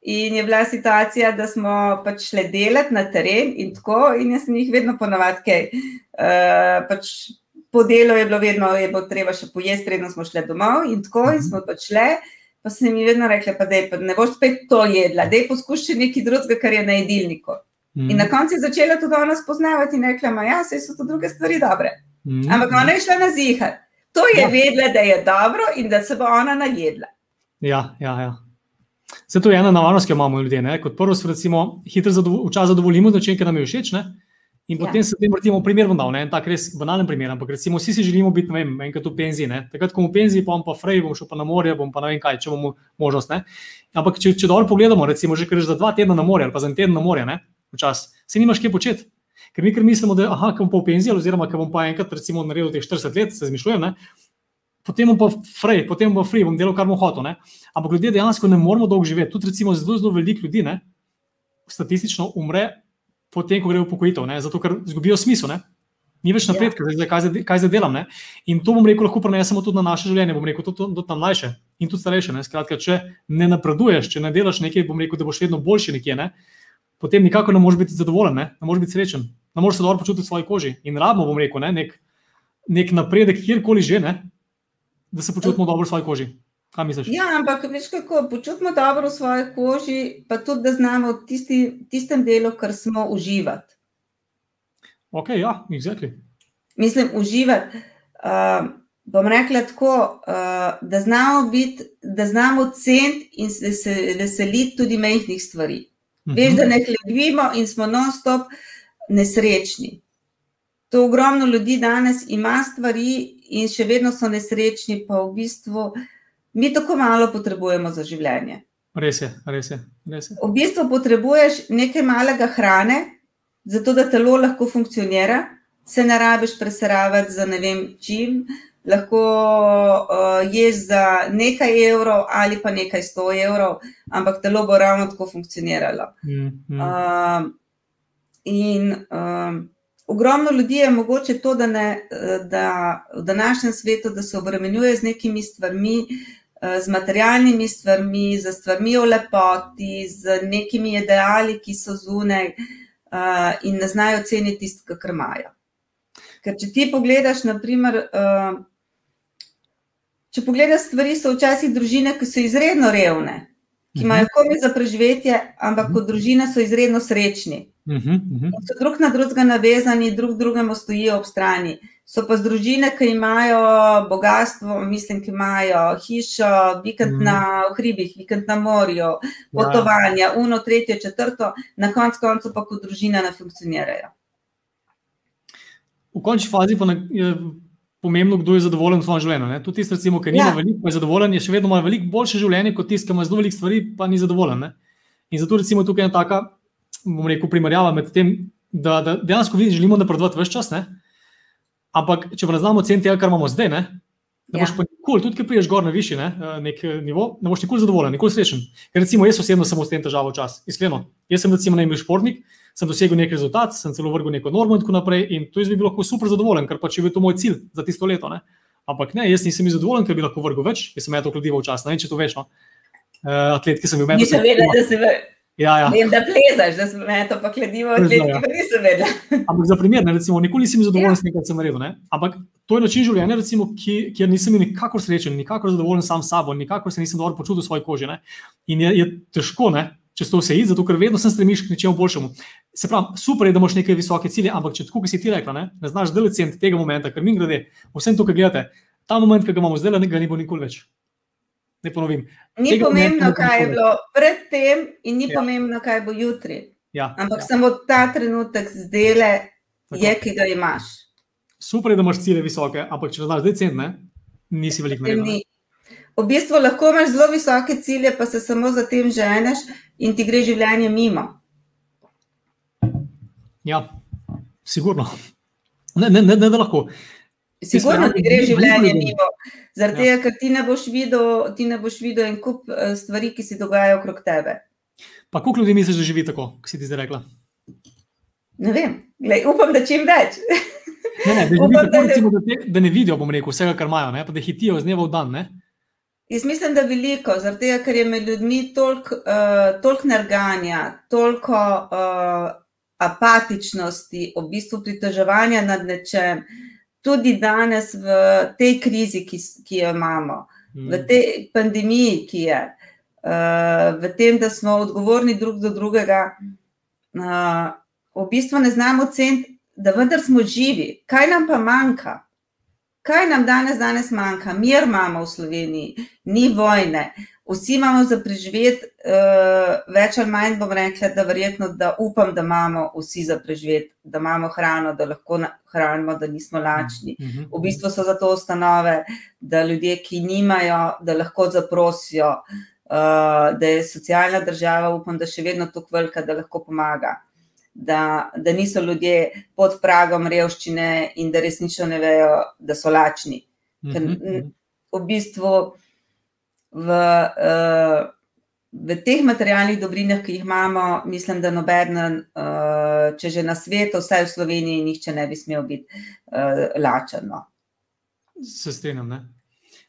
In je bila situacija, da smo pač šli delati na teren in tako, in jaz sem jih vedno ponovadi, kaj. Uh, pač po delu je bilo vedno, je bilo treba še pojesti, predno smo šli domov in tako, in smo pač šli. Pa sem jim vedno rekla, pa dej, pa ne boš spet to jedla, da je poskušaj nekaj drugega, kar je na jedilniku. Mm. In na koncu je začela tudi ona spoznavati in rekla, ja, vse so to druge stvari dobre. Mm. Ampak ona je šla na zihar. To je ja. vedela, da je dobro in da se bo ona najedla. Ja, ja, ja. Se to je ena navarnost, ki jo imamo ljudje. Ne? Kot prvo, recimo, hitro včasih zadovoljimo z nečem, kar nam je všeč. Ne? In ja. potem se tem vrtimo, primer bom dal, en tak res banalen primer. Ampak recimo, vsi si želimo biti, ne vem, enkrat v penziji. Ne? Takrat, ko bomo v penziji, pa bom pa frej, bom šel pa na morje, bom pa ne vem kaj, če bomo možnost. Ne? Ampak če, če dobro pogledamo, recimo, že greš za dva tedna na morje ali pa za en teden na morje, včasih se nimaš kaj početi. Ker mi kar mislimo, da aha, bom pa v penziji, oziroma da bom pa enkrat, recimo, naredil teh 40 let, se zmišljujem, ne? potem bom pa fraj, potem bom fraj, bom delal, kar bom hotel. Ne? Ampak ljudje dejansko ne moramo dolgo živeti. Tudi, recimo, zelo, zelo veliko ljudi ne? statistično umre, potem, ko gre v pokojitev, ne? zato ker izgubijo smisel. Ne? Ni več napredka, ja. zdaj, kaj, zdaj, kaj zdaj delam. Ne? In to bom rekel, lahko prenesemo tudi na naše življenje. Bom rekel, tudi, tudi na mlajše in tudi starejše. Skratka, če ne napreduješ, če ne delaš nekaj, bom rekel, da boš vedno boljši nekje. Ne? Potem nikako ne moreš biti zadovoljen, ne, ne moreš biti srečen, ne moreš se dobro počutiti v svoji koži. In rabimo, bom rekel, ne, nek, nek napredek, kjerkoli že, ne, da se počutimo dobro v svoji koži. Ja, ampak veš, kako počutimo dobro v svoji koži, pa tudi, da znamo v tisti, tistem delu, kar smo uživati. Ok, ja, exactly. Mislim, uživati. Uh, bom rekla tako, uh, da znamo biti, da znamo ceniti in se veseliti tudi mehkih stvari. Uh -huh. Veš, da ne hlebimo in smo non-stop nesrečni. To ogromno ljudi danes ima stvari, in še vedno so nesrečni, pa v bistvu mi tako malo potrebujemo za življenje. Res je, res je. Res je. V bistvu potrebuješ nekaj malega hrane, zato da telo lahko funkcionira, se ne rabiš preseravati za ne vem čim. Lahko uh, ješ za nekaj evrov ali pa nekaj sto evrov, ampak telo bo ravno tako funkcioniralo. Mm, mm. Uh, in uh, ogromno ljudi je mogoče to, da, ne, da v današnjem svetu da se obremenjuje z nekimi stvarmi, z materialnimi stvarmi, z stvarmi o lepoti, z nekimi ideali, ki so zunaj in ne znajo ceniti tistega, kar imajo. Ker če ti pogledaš, naprimer, uh, če pogledaš stvari, so včasih družine, ki so izredno revne, ki imajo mhm. komaj za preživetje, ampak kot družina so izredno srečni. Uh -huh, uh -huh. So drug na drugega navezani, drug drugemu stojijo ob strani. So pa združine, ki imajo bogatstvo, mislim, ki imajo hišo, vikend -huh. na hribih, vikend na morju, ja. potovanja, ja. uno, tretje, četrto, na koncu koncev pa kot družina ne funkcionirajo. V končni fazi pa je pomembno, kdo je zadovoljen v svojem življenju. Tudi tisti, recimo, ki nima ja. veliko, je zadovoljen, je še vedno ima veliko boljše življenje kot tisti, ki ima zelo veliko stvari, pa ni zadovoljen. Ne? In zato recimo tukaj je ena taka, bom rekel, primerjava med tem, da, da dejansko želimo napredovati vse čas. Ne? Ampak, če pa ne znamo ceniti tega, kar imamo zdaj, ne, ne boš ja. pa nikoli, tudi če priješ gor na višji ne, eh, nek eh, nivo, ne boš nikoli zadovoljen, nikoli srečen. Ker recimo jaz osebno sem s tem težavo včasih, iskreno. Jaz sem recimo najbolj športnik, sem dosegel nek rezultat, sem celo vrgel neko normo in tako naprej. In to jaz bi bil lahko super zadovoljen, ker pač je bil to moj cilj za tisto leto. Ne. Ampak ne, jaz nisem zadovoljen, ker bi lahko vrgel več, ker sem to kladival včasih. Ne vem, če to veš. No. Uh, atlet, ki sem bil drugim. Nisem vedel, da se vrgel. Ja, ja. Vem, da plezaš, da smo me to pa kladivo, atlet, ja. nisem vedel. Ampak za primer, ne, recimo, nikoli nisem zadovoljen ja. s tem, kar sem naredil. Ne. Ampak to je način življenja, recimo, ki, kjer nisem nikakor srečen, nikakor zadovoljen sam s sabo, nikakor se nisem dobro počutil v svoji koži. Ne. In je, je težko, ne, čez to vse iti, zato ker vedno sem stremiš k nečemu boljšemu. Se pravi, super je, da imaš neke visoke cilje, ampak če tako, kot si ti rekla, ne, ne znaš delati tega momenta, ker mi grede, vsem to, kar gledate, ta moment, ki ga imamo zdaj, ne ga ni bo nikoli več. Ne ponovim. Ni tega pomembno, kaj je bilo predtem, in ni ja. pomembno, kaj bo jutri. Ja. Ampak ja. samo ta trenutek zdele je, ki ga imaš. Super je, da imaš cilje visoke, ampak če znaš zdaj cent, ne, nisi veliko naredil v bistvu lahko imaš zelo visoke cilje, pa se samo za tem ženeš in ti gre življenje mimo. Ja, sigurno. Ne, ne, ne, ne da lahko. Sigurno ti gre življenje mimo. Zaradi ja. tega, ker ti ne boš videl, ti ne boš videl en kup eh, stvari, ki se dogajajo okrog tebe. Pa koliko ljudi misliš, da živi tako, kot si ti zdaj rekla? Ne vem, Glej, upam, da čim več. Ne, ne, da, upam, tako, da, recimo, da, te, da ne vidijo, bom rekel, vsega, kar imajo, ne, pa da hitijo z dneva v dan. Ne. Jaz mislim, da veliko, zato ker je med ljudmi toliko uh, tolik nerganja, toliko uh, apatičnosti, v bistvu pritoževanja nad nečem, tudi danes v tej krizi, ki, ki jo imamo, mm. v tej pandemiji, ki je, uh, v tem, da smo odgovorni drug do drugega, uh, v bistvu ne znamo ceniti, da vendar smo živi, kaj nam pa manjka. Kaj nam danes, danes manjka? Mir imamo v Sloveniji, ni vojne, vsi imamo za preživeti, uh, več ali manj bom rekla, da verjetno, da upam, da imamo vsi za preživeti, da imamo hrano, da lahko hranimo, da nismo lačni. Mhm, v bistvu so za to ustanove, da ljudje, ki nimajo, da lahko zaprosijo, uh, da je socialna država, upam, da še vedno tako velika, da lahko pomaga da, da niso ljudje pod pragom revščine in da resnično ne vejo, da so lačni. Ker mhm. v bistvu v, uh, v teh materialnih dobrinah, ki jih imamo, mislim, da noben, uh, če že na svetu, vsaj v Sloveniji, nihče ne bi smel biti uh, lačen. No. Se strinjam, ne?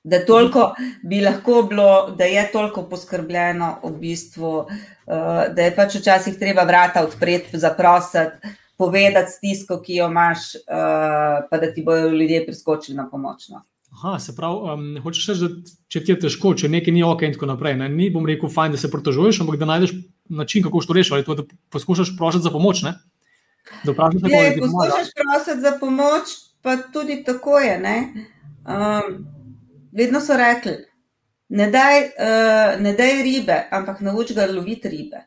da, toliko bi lahko bilo, da je toliko poskrbljeno, v bistvu, uh, da je pač včasih treba vrata odpreti, zaprositi, povedati stisko, ki jo imaš, uh, pa da ti bodo ljudje priskočili na pomoč. No. Aha, se pravi, um, hočeš reči, da če ti je težko, če nekaj ni ok, in tako naprej. Ne? Ni bom rekel, fajn, da se pritožuješ, ampak da najdeš način, kako to rešiš, ali to, da poskušaš prositi za pomoč. Ne? Da vprašaš, kako je. Poskušaš prositi za pomoč, pa tudi tako je. Um, vedno so rekli, ne daj, uh, ne daj ribe, ampak nauči ga loviti ribe.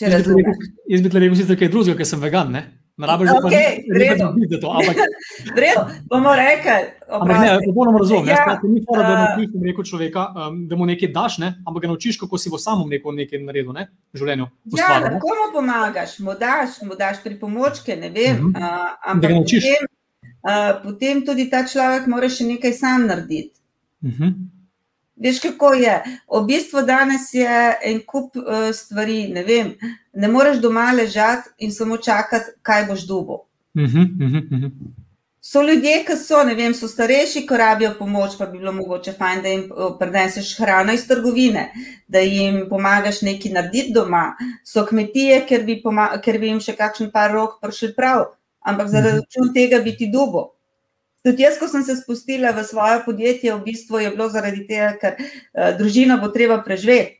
Jaz bi rekel, da je nekaj drugega, ker sem vegan. Ne? Rabiš, da okay, ne vidiš to. Ampak... Vredo, bomo rekli. Popolnoma razumem. Ja, ni fora, da naučiš neko človeka, um, da mu nekaj daš, ne? ampak ga naučiš, kako si bo samo neko nekaj naredil ne? v življenju. Ja, lahko mu pomagaš, mu daš, mu daš pri pomočke, ne vem. Uh -huh. uh, ampak da. Potem, potem tudi ta človek mora še nekaj sam narediti. Uh mhm. -huh. Veš, kako je? V bistvu danes je en kup uh, stvari. Ne, vem, ne moreš doma ležati in samo čakati, kaj boš dubo. Uh -huh, uh -huh. So ljudje, ki so, ne vem, so starejši, ko rabijo pomoč, pa bi bilo mogoče fajn, da jim prineseš hrano iz trgovine, da jim pomagaš nekaj narediti doma. So kmetije, ker bi, ker bi jim še kakšen par rok prišel prav, ampak zaradi račun tega bi ti dubo. Tudi jaz, ko sem se spustila v svoje podjetje, v bistvu je bilo zaradi tega, ker uh, družino bo treba preživeti.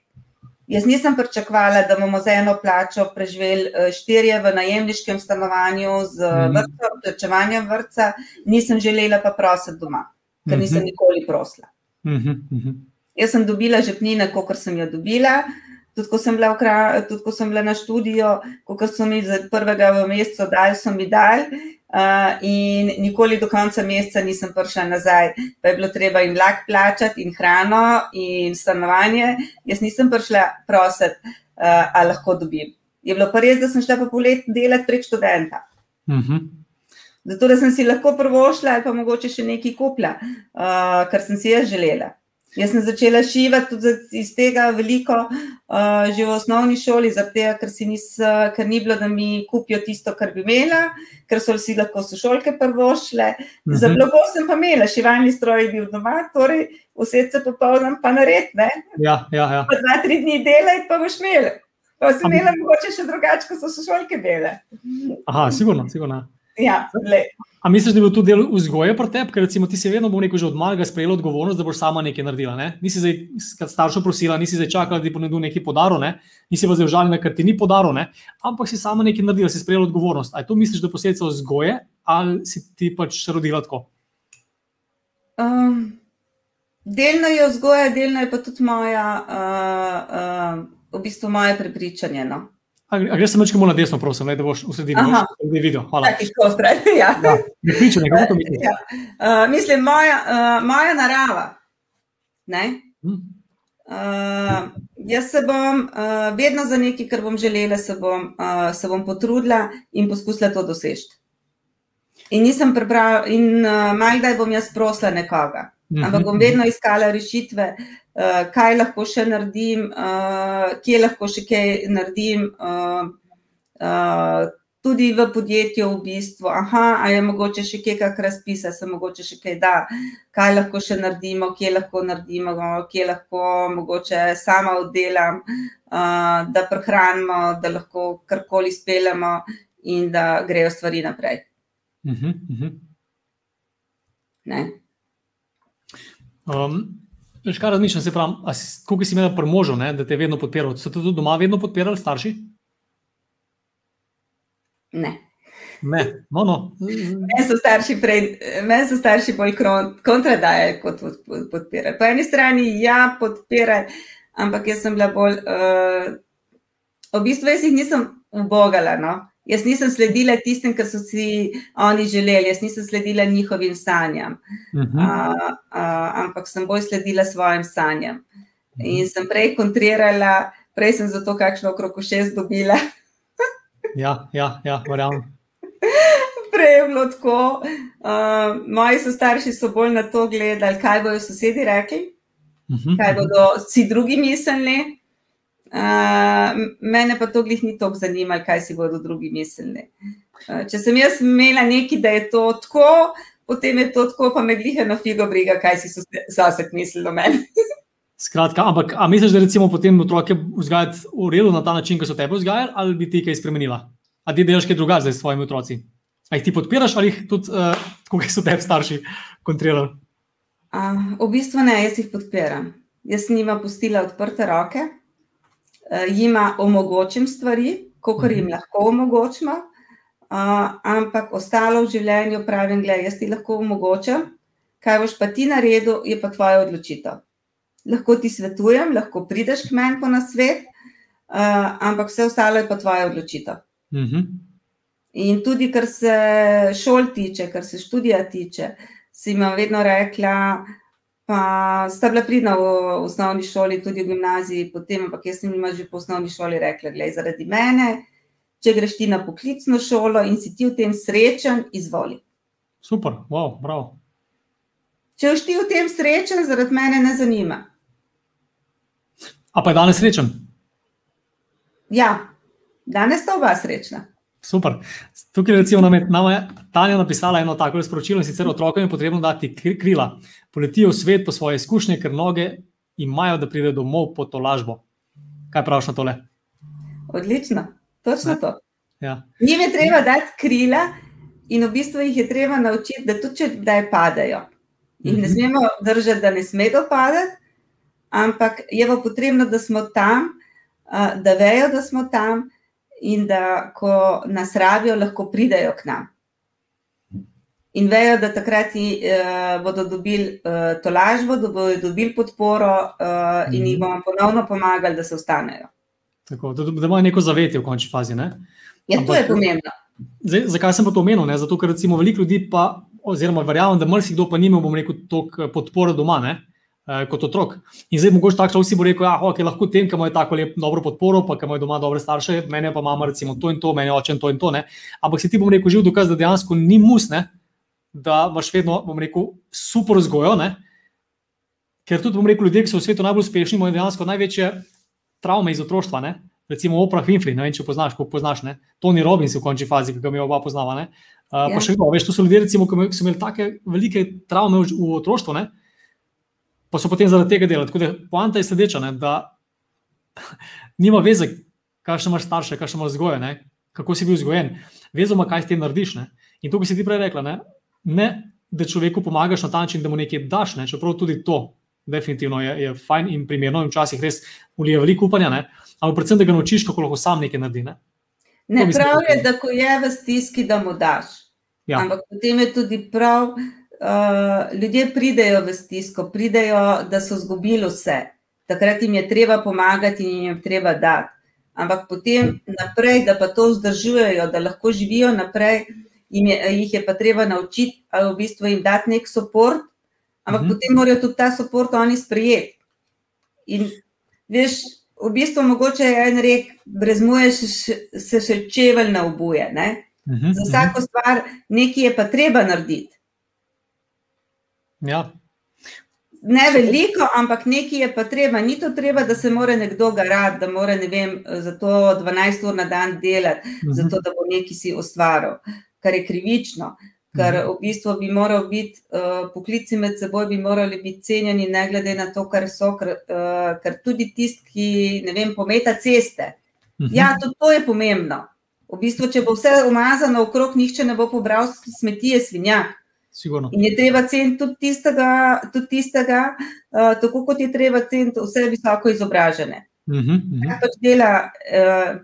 Jaz nisem pričakovala, da bomo za eno plačo preživeli uh, štirje v najemniškem stanovanju z mm -hmm. plačevanjem vrca, nisem želela pa prositi doma, ker nisem mhm. nikoli prosila. -hmm. Jaz sem dobila žepnine, kot sem jo dobila. Tudi ko, tudi, ko sem bila na študiju, ko so mi za prvega v mesecu dali, so mi dali, Uh, in nikoli do konca meseca nisem prišla nazaj, pa je bilo treba jim vlak plačati, in hrano, in stanovanje. Jaz nisem prišla prositi, uh, ali lahko dobim. Je bilo pa res, da sem šla pa polet delati prek študenta. Uh mhm. -huh. Zato, da sem si lahko prvošla, ali pa mogoče še nekaj kupila, uh, kar sem si jaz želela. Jaz sem začela šivati tudi iz tega veliko, uh, že v osnovni šoli, tega, ker, nis, uh, ker ni bilo, da mi kupijo tisto, kar bi imela, ker so si lahko sošolke prvo šle. Uh -huh. Za mhm. blago sem pa imela, šivalni stroj je bil doma, torej vse se popolnoma pa nared. Ja, ja, ja. Pa dva, tri dni delaj, pa boš imela. Pa sem imela mogoče še drugače, ko so sošolke bele. Aha, sigurno, sigurno. Ja, A misliš, da je bil to del vzgoje pri tebi, ker recimo, ti si vedno že od malega sprejela odgovornost, da boš sama nekaj naredila? Ne? Nisi zdaj staršo prosila, nisi zdaj čakala, da ti ponudijo nekaj podarov, ne? nisi pa zdaj užaljena, ker ti ni podarov, ne? ampak si sama nekaj naredila, si sprejela odgovornost. Ali to misliš, da je posledica vzgoje ali si ti pač rodila tako? Um, delno je vzgoja, delno je pa tudi moja, uh, uh, v bistvu moje prepričanje. No? Greš samo nekaj na desno, prosim, ne, da boš v sredini videl. Hvala. Je, kot ja. ja, misliš. Ja. Uh, mislim, moja, uh, moja narava. Hmm. Uh, jaz se bom uh, vedno za nekaj, kar bom želela, se bom, uh, se bom potrudila in poskusila to doseči. In nisem prebrala, in uh, malo kdaj bom jaz prosila nekoga. Ampak bom vedno iskala rešitve, uh, kaj lahko še naredim, uh, kje lahko še kaj naredim. Uh, uh, tudi v podjetju, v bistvu, aha, a je mogoče še kaj, kar razpisa, se mogoče še kaj da, kaj lahko še naredimo, kje lahko naredimo, kje lahko mogoče sama oddelam, uh, da prehranimo, da lahko karkoli speljemo in da grejo stvari naprej. Uh -huh, uh -huh. Um, Veš, kaj razmišljam, se pravi, koliko si imel premožo, da te je vedno podpiral? So te tudi doma vedno podpirali starši? Ne. Ne, no, no. Meni so starši, men so starši bolj kontradajali, kot podpirali. Po eni strani ja, podpirali, ampak jaz sem bila bolj. Uh, v bistvu jaz jih nisem ubogala. No? Jaz nisem sledila tistim, kar so si oni želeli, jaz nisem sledila njihovim sanjam, uh -huh. uh, uh, ampak sem bolj sledila svojim sanjam. Uh -huh. In sem prej kontrirala, prej sem zato kakšno okrog šest dobila. ja, ja, ja verjamem. Prej je bilo tako. Uh, moji so starši so bolj na to gledali, kaj bodo sosedi rekli, uh -huh. kaj bodo vsi drugi mislili. Uh, mene pa to glih ni tako zanimalo, kaj si bodo drugi mislili. Uh, če sem jaz imela nekaj, da je to tako, potem je to tako, pa me glih na figo briga, kaj si sosed mislil o meni. Skratka, ampak a misliš, da recimo potem otroke vzgajati v redu na ta način, kot so tebe vzgajali, ali bi ti kaj spremenila? A ti delaš kaj drugače z svojimi otroci? A jih ti podpiraš ali jih tudi, uh, kot so tebi starši, kontrolirali? Uh, v bistvu ne, jaz jih podpiram. Jaz jim pustila odprte roke. Eh, jima omogočim stvari, kot jim mhm. lahko omogočimo, uh, ampak ostalo v življenju pravim, da jaz ti lahko omogočam, kaj boš pa ti naredil, je pa tvoja odločitev. Lahko ti svetujem, lahko prideš k meni po nasvet, uh, ampak vse ostalo je pa tvoja odločitev. Uh mhm. -huh. In tudi, kar se šol tiče, kar se študija tiče, si jim vedno rekla, Pa sta bila pridna v osnovni šoli, tudi v gimnaziji, potem, ampak jaz sem jim že po osnovni šoli rekla: Glej, zaradi mene, če greš ti na poklicno šolo in si ti v tem srečen, izvoli. Super, wow, prav. Če si ti v tem srečen, zaradi mene ne zanima. A pa je danes srečen? Ja, danes sta oba srečna. Super. Tukaj recimo nam je, nam je Tanja napisala eno tako sporočilo in sicer otrokom je potrebno dati krila. Poletijo v svet po svoje izkušnje, ker noge imajo, da pridejo domov po to lažbo. Kaj praviš na tole? Odlično, točno Ja. to. Ja. Njim je treba dati krila in v bistvu jih je treba naučiti, da tudi če kdaj padajo. Jih ne Mhm. smemo držati, da ne smejo padati, ampak je pa potrebno, da smo tam, da vejo, da smo tam in da ko nas rabijo, lahko pridejo k nam. In vejo, da takrat eh, bodo dobili eh, to lažbo, da bodo dobili podporo eh, in Mhm. jih bomo ponovno pomagali, da se ostanejo. Tako, da, da imajo neko zavetje v končni fazi. Ne? Ja, to Ampak- je pomembno. Zdaj, zakaj sem pa to omenil? Ne? Zato, ker recimo veliko ljudi, pa, oziroma verjamem, da marsikdo pa nima, bom rekel, toliko podpore doma. Ne? Eh, Kot otrok. In zdaj, mogoče tako človek si bo rekel, da okay, lahko tem, ki imajo tako lepo, dobro podporo, pa ki imajo doma dobre starše, mene pa mama, recimo, to in to, meni oče in to in to. Ne? Ampak si ti bom rekel, živ dokaz, da dejansko ni mus, ne? da imaš vedno, bom rekel, super vzgojo. Ne? Ker tudi, bom rekel, ljudje, ki so v svetu najbolj uspešni, imajo dejansko največje travme iz otroštva. Ne? Recimo Oprah Winfrey, ne vem, če poznaš, kako poznaš, ne? Tony Robbins v končni fazi, ki ga mi oba poznava. Ne? Uh, Ja. pa še vedno, veš, to so ljudje, recimo, ki so imeli take velike travme v, v otroštvu, ne? Pa so potem zaradi tega delali. Tako da poanta je sledeča, ne? da nima veze, kakšne imaš starše, kakšne imaš vzgoje, ne? kako si bil vzgojen. Vezo ima, kaj s tem narediš. Ne? In to, kar si ti prej rekla, ne? ne, da človeku pomagaš na ta način, da mu nekaj daš, ne? čeprav tudi to. Definitivno je, je fajn in primerno, in včasih res ulije veliko upanja, ne? ampak predvsem, da ga naučiš, kako lahko sam nekaj naredi. Ne? Ne, prav je, da ko je v stiski, da mu daš. Ja. Ampak potem je tudi prav, uh, ljudje pridejo v stisko, pridejo, da so izgubili vse. Takrat jim je treba pomagati in jim je treba dati. Ampak potem naprej, da pa to vzdržujejo, da lahko živijo naprej, je, jih je pa treba naučiti, a v bistvu jim dati nek podpor, ampak Mhm. mhm. potem morajo tudi ta podpor oni sprejeti. In veš, v bistvu mogoče je en rek, brez moje se še čevelj ne obuje. Ne? Mhm, Za vsako stvar nekaj je pa treba narediti. Ja, Ne veliko, ampak nekaj je pa treba. Ni to treba, da se mora nekdo garati, da mora vem, za to 12 ur na dan delati, mhm. zato da bo nekaj si ustvaril, kar je krivično. Ker Mhm. v bistvu bi moral biti uh, poklici med seboj, bi morali biti cenjeni, ne glede na to, kar so, ker, uh, ker tudi tisti, ki ne vem, pometa ceste. Mhm. Ja, tudi to je pomembno. V bistvu, če bo vse umazano okrog, nihče ne bo pobral smeti, je svinjak. Sigurno. In je treba ceniti tudi tistega, tudi tistega uh, tako kot je treba ceniti vse visoko izobražene. Mhm, mhm. Kaj pač dela uh,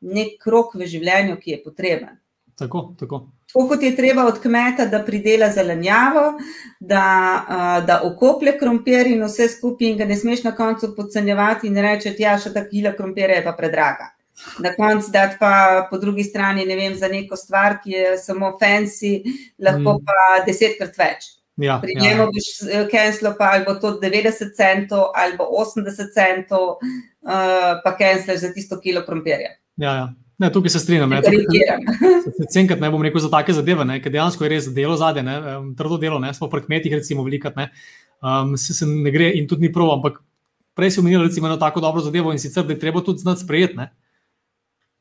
nek krok v življenju, ki je potreben. Tako, tako. Tako kot je treba od kmeta, da pridela zelenjavo, da, uh, da okoplje krompir in vse skupaj, in ga ne smeš na koncu podcenjevati in reči, da ja, še ta kila krompirja je pa predraga. Na koncu dati pa po drugi strani, ne vem, za neko stvar, ki je samo fancy, lahko Mm. pa desetkrat več. Ja, Pri ja. njemu boš cancelo pa ali bo to 90 centov ali bo 80 centov, uh, pa cancelaš za tisto kilo krompirja. Ja, ja. Ne, tukaj se strinjam. Cenkrat ne bom rekel za take zadeve, ne, ker dejansko je res delo zadje, ne, em, trdo delo, ne, smo pri kmetih, recimo, velikrat ne, um, se, se ne gre in tudi ni prav, ampak prej si omenil recimo eno tako dobro zadevo in sicer, da je treba tudi znati sprejeti, ne,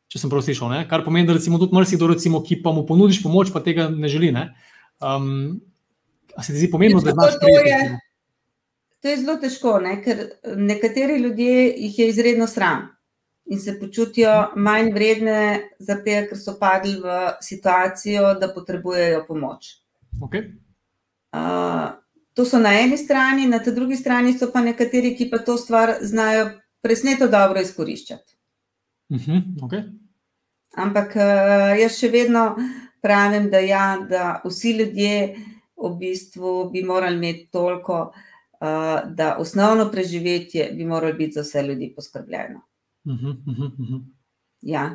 če sem prav slišal, ne, kar pomeni, da recimo tudi marsikdo, recimo, ki pa mu ponudiš pomoč, pa tega ne želi, ne. Um, a se ti zdi pomembno, da Veš, znaš kako to je? To je zelo težko, ne? ker nekateri ljudje jih je izredno sram in se počutijo manj vredne, zato ker so padli v situacijo, da potrebujejo pomoč. Okay. Uh, to so na eni strani, na drugi strani so pa nekateri, ki pa to stvar znajo presneto dobro izkoriščati. Uh -huh. okay. Ampak uh, jaz še vedno pravim, da, ja, da vsi ljudje v bistvu bi morali imeti toliko, uh, da osnovno preživetje bi moralo biti za vse ljudi poskrbljeno. Uh -huh. Uh -huh. Uh -huh. Ja.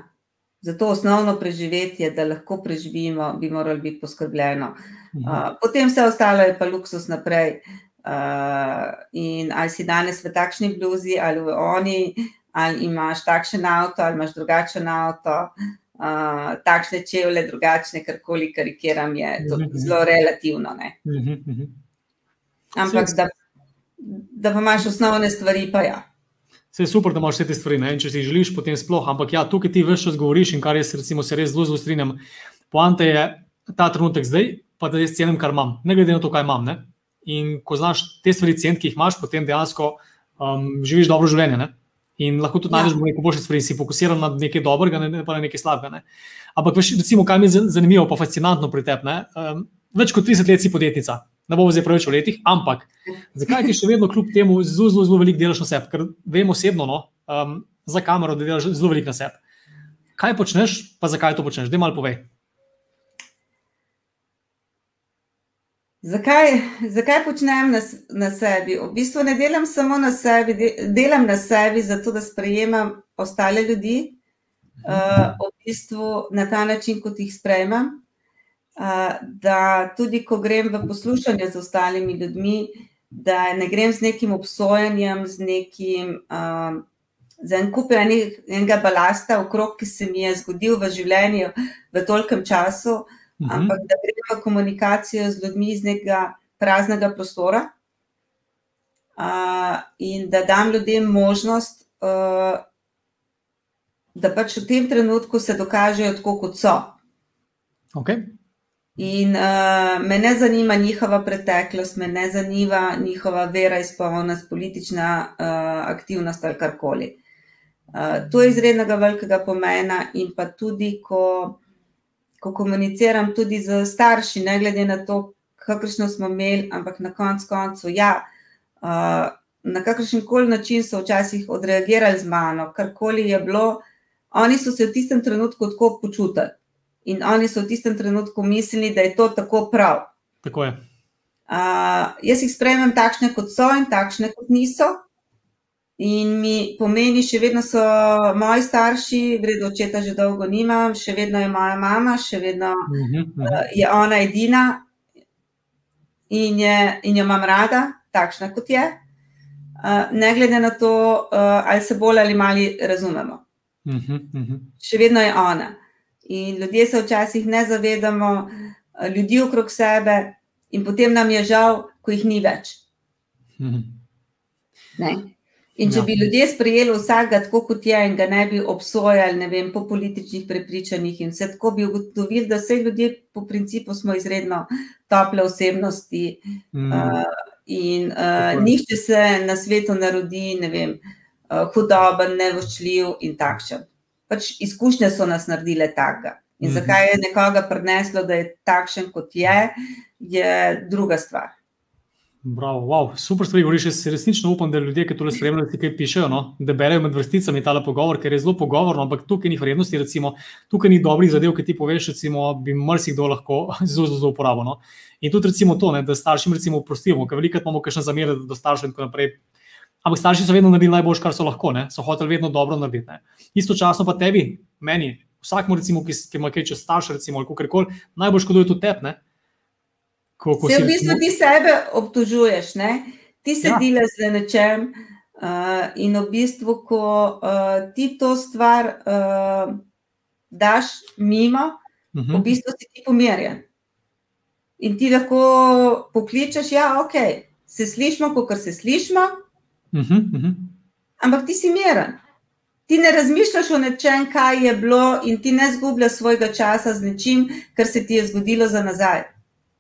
Zato osnovno preživetje, da lahko preživimo, bi moralo biti poskrbljeno. Uh, potem vse ostalo je pa luksus naprej. Uh, in ali si danes v takšni bluzi ali v oni, ali imaš takšen avto, ali imaš drugačen avto, uh, takšne čevlje, drugačne, karkoli karikiram, je to Mhm. zelo relativno. Ne? -huh. Ampak da, da pa imaš osnovne stvari, pa ja. Vse je super, da imaš vse te stvari, ne? in če si želiš, potem sploh. Ampak ja, tukaj ti veš, čas govoriš in kar jaz recimo, se res zelo, zelo strinjam. Poanta je ta trenutek zdaj, pa da jaz cenim, kar imam, ne glede na to, kaj imam. Ne? In ko znaš te stvari ceniti, ki jih imaš, potem dejansko um, živiš dobro življenje. Ne? In lahko tudi ja. najdeš nekaj boljše stvari, si fokusiran na nekaj dobrega, ne pa na nekaj slabega. Ne? Ampak, veš, recimo, kaj mi je zanimivo, pa fascinantno pri tebi. Um, več kot 30 let si podjetnica ne bomo zdaj preveč v letih, ampak zakaj ti še vedno, kljub temu, zelo, zelo, zelo veliko delaš na sebi? Ker vem osebno, no, um, za kamero, da delaš zelo veliko na sebi. Kaj počneš, pa zakaj to počneš? Dej malo povej. Zakaj, zakaj počnem na, na sebi? V bistvu ne delam samo na sebi, delam na sebi, zato da sprejemam ostale ljudi, uh, v bistvu na ta način, kot jih sprejemam da tudi ko grem v poslušanje z ostalimi ljudmi, da ne grem z nekim obsojanjem, z nekim. Za en kup enega balasta, okrog, ki se mi je zgodil v življenju v tolkem času, uh. -huh. ampak da grem v komunikacijo z ljudmi iz nekega praznega prostora uh, in da dam ljudem možnost, uh, da pač v tem trenutku se dokažejo tako, kot so. Okay. In uh, me ne zanima njihova preteklost, me ne zanima njihova vera, izpolnjenost, politična uh, aktivnost ali karkoli. Uh, to je izrednega velikega pomena, in pa tudi, ko, ko komuniciram tudi z starši, ne glede na to, kakršno smo imeli, ampak na koncu koncu, ja, uh, na kakršen koli način so včasih odreagirali z mano, karkoli je bilo, oni so se v tistem trenutku tako počutili in oni so v tistem trenutku mislili, da je to tako prav. Tako je. Uh, jaz jih sprejemam takšne, kot so in takšne, kot niso. In mi pomeni, še vedno so moji starši, vredno očeta že dolgo nimam, še vedno je moja mama, še vedno uh -huh, uh -huh. Uh, je ona edina in, je, in jo imam rada, takšna kot je. Uh, ne glede na to, uh, ali se bolj ali malo razumemo. Uh -huh, uh -huh. Še vedno je ona. In ljudje se včasih ne zavedamo, eh, ljudi okrog sebe, in potem nam je žal, ko jih ni več. Ne? In če ja. bi ljudje sprejeli vsakega tako, kot je, in ga ne bi obsojali, ne vem, po političnih prepričanjih, in vse tako bi ugotovili, da vse ljudje, po principu, smo izredno tople osebnosti. Mm. Uh, in uh, nihče se na svetu narodi, ne vem, uh, hudoben, nevoščljiv in takšen pač izkušnje so nas naredile tako. In mhm. zakaj je nekoga prineslo, da je takšen, kot je, je druga stvar. Bravo, wow, super stvari govoriš. Jaz resnično upam, da ljudje, ki to spremljajo, ti kaj pišejo, no? da berejo med vrsticami ta pogovor, ker je zelo pogovorno, ampak tukaj ni vrednosti, recimo, tukaj ni dobrih zadev, ki ti poveš, recimo, bi marsikdo lahko zelo, zelo uporabil. No? In tudi recimo to, ne, da staršem recimo prostimo, ker veliko imamo kakšne zamere do staršev in tako naprej. Ampak starši so vedno naredili najboljše, kar so lahko, ne? so hoteli vedno dobro narediti. Ne? Istočasno pa tebi, meni, vsakmu, recimo, ki, ki ima kaj čez starše, recimo, ali kako koli, najbolj škoduje tudi tebi. Ko, ko se v bistvu ti sebe obtožuješ, ne? ti se ja. delaš z nečem. Uh, in v bistvu, ko uh, ti to stvar uh, daš mimo, uh -huh. v mhm. bistvu si ti pomirjen. In ti lahko pokličeš, da ja, okay, se slišmo, kot se slišmo, Uh -huh, uh -huh. Ampak ti si miren. Ti ne razmišljaš o nečem, kaj je bilo, in ti ne zgubljaš svojega časa z nečim, kar se ti je zgodilo za nazaj.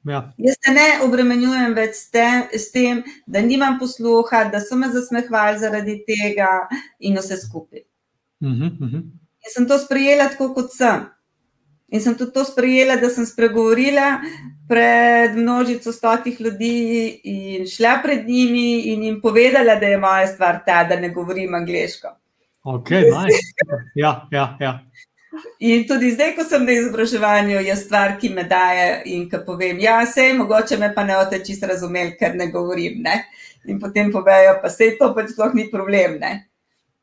Ja. Jaz se ne obremenjujem več s tem, s tem, da nimam posluha, da so me zasmehvali zaradi tega in vse skupaj. Uh -huh, uh -huh. Jaz sem to sprejela tako, kot sem. In sem tudi to sprejela, da sem spregovorila pred množico stotih ljudi in šla pred njimi in jim povedala, da je moja stvar ta, da ne govorim angliško. Ok, nice. ja, ja, ja. In tudi zdaj, ko sem na izobraževanju, je stvar, ki me daje in ki povem, ja, sej, mogoče me pa ne boste čisto razumeli, ker ne govorim. Ne? In potem povejo, pa sej to pač sploh ni problem. Ne?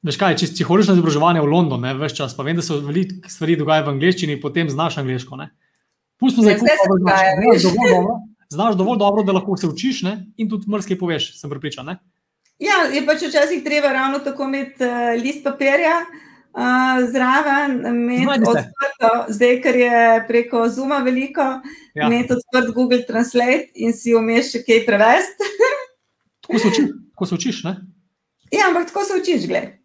Veš kaj, če si hodiš na izobraževanje v London, ne, veš čas, pa vem, da se veliko stvari dogaja v angleščini, potem znaš angliško. Pustimo zdaj, kako se dogaja. Znaš dovolj dobro, da lahko se učiš ne? in tudi mrske poveš, sem pripričan. Ne? Ja, je pač včasih treba ravno tako imeti uh, list papirja uh, zraven, imeti odprto, zdaj, ker je preko Zuma veliko, ja. imeti odprt Google Translate in si umeš še kaj prevesti. tako se učiš, tako se učiš, ne? Ja, ampak tako se učiš, gledaj.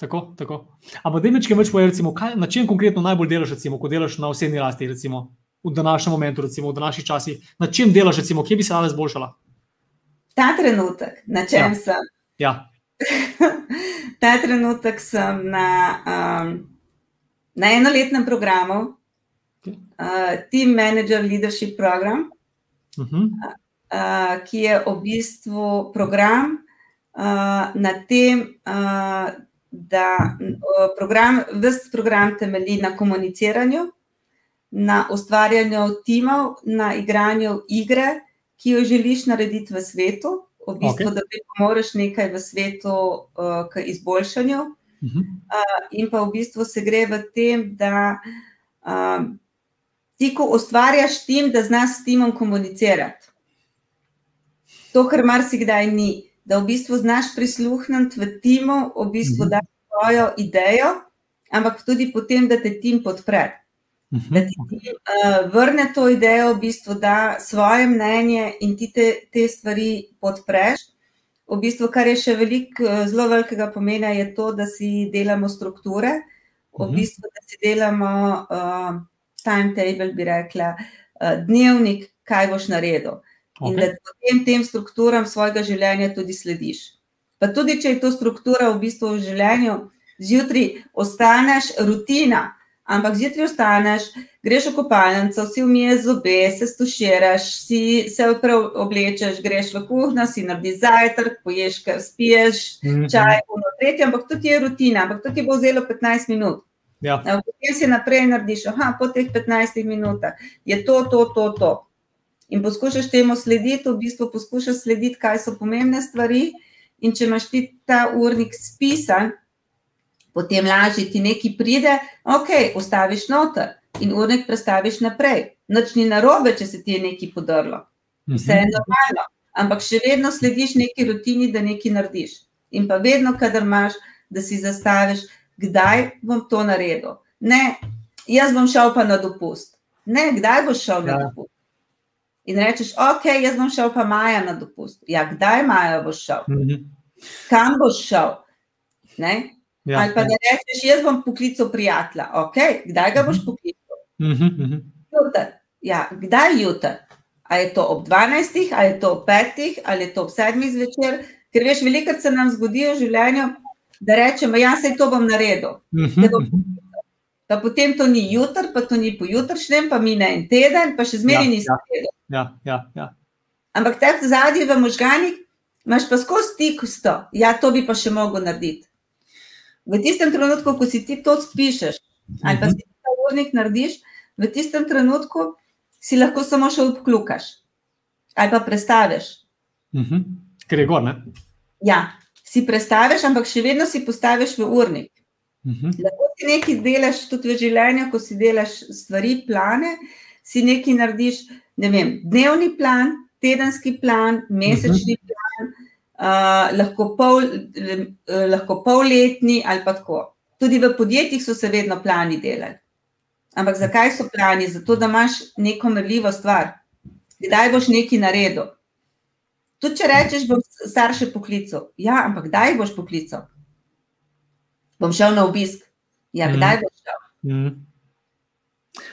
Tako, tako. Ampak, da imaš več povedati, na čem konkretno najbolj delaš, recimo, ko delaš na osebni rasti, recimo, v današnjem momentu, recimo, v današnjih časih, na čem delaš, recimo, kje bi se rada izboljšala? Ta trenutek, na čem ja. sem? Ja. Ta trenutek sem na, um, na enoletnem programu, okay. uh, Team Manager Leadership Program, uh -huh. uh, ki je v bistvu program uh, na tem, uh, da program, vse program temelji na komuniciranju, na ustvarjanju timov, na igranju igre, ki jo želiš narediti v svetu, v bistvu, okay. da ti pomoraš nekaj v svetu uh, k izboljšanju. Uh -huh. uh, in pa v bistvu se gre v tem, da uh, ti, ko ustvarjaš tim, da znaš s timom komunicirati. To, kar marsikdaj ni da v bistvu znaš prisluhniti v timu, v bistvu mhm. da svojo idejo, ampak tudi potem, da te tim podpre. Mhm. Da ti uh, vrne to idejo, v bistvu da svoje mnenje in ti te, te stvari podpreš. V bistvu, kar je še veliko, eh, zelo velikega pomena, je to, da si delamo strukture, v mhm. bistvu, da si delamo uh, timetable, bi rekla, uh, dnevnik, kaj boš naredil. In okay. da potem tem strukturam svojega življenja tudi slediš. Pa tudi, če je to struktura v bistvu v življenju, zjutraj ostaneš rutina, ampak zjutraj ostaneš, greš v kopalnico, si umiješ zobe, se stuširaš, si se prav oblečeš, greš v kuhno, si narediš zajtrk, poješ, kar spiješ, mm -hmm. čaj, puno tretje, ampak to ti je rutina, ampak to ti bo vzelo 15 minut. Ja. Potem si naprej narediš, aha, po teh 15 minutah je to, to, to, to in poskušaš temu slediti, v bistvu poskušaš slediti, kaj so pomembne stvari. In če imaš ti ta urnik spisan, potem lažje ti nekaj pride, ok, ustaviš noter in urnik prestaviš naprej. Noč ni narobe, če se ti je nekaj podrlo. Vse je mhm. normalno, ampak še vedno slediš neki rutini, da nekaj narediš. In pa vedno, kadar imaš, da si zastaviš, kdaj bom to naredil. Ne, jaz bom šel pa na dopust. Ne, kdaj boš šel ja. na dopust? in rečeš, ok, jaz bom šel pa maja na dopust. Ja, kdaj maja boš šel? -hmm. Kam boš šel? Ja, Ali pa ja. da rečeš, jaz bom poklical prijatelja. Ok, kdaj ga boš mhm. poklical? Mm -hmm. Jutr. Ja, kdaj jutr? A je to ob 12, ali je to ob 5, ali je to ob 7 zvečer? Ker veš, veliko se nam zgodi v življenju, da rečemo, jaz se to bom naredil. Mm -hmm pa potem to ni jutr, pa to ni pojutrišnjem, pa mine en teden, pa še zmeraj ja, nisem vedel. Ja, ja, ja. Ampak te zadnje v možganjih imaš pa skozi stik s to, ja, to bi pa še mogel narediti. V tistem trenutku, ko si ti to spišeš, ali pa mhm. si ti ta urnik narediš, v tistem trenutku si lahko samo še obklukaš ali pa prestaviš. Mhm. Ker je gor, ne? Ja, si prestaviš, ampak še vedno si postaviš v urnik. Mhm. Lahko si nekaj delaš tudi v življenju, ko si delaš stvari, plane, si nekaj narediš, ne vem, dnevni plan, tedenski plan, mesečni mhm. plan, uh, lahko, pol, uh, lahko polletni ali pa tako. Tudi v podjetjih so se vedno plani delali. Ampak zakaj so plani? Zato, da imaš neko merljivo stvar. Kdaj boš nekaj naredil? Tudi če rečeš, bom starše poklical. Ja, ampak kdaj boš poklical? bom šel na obisk. Ja, mm. kdaj mm. boš šel? Mm.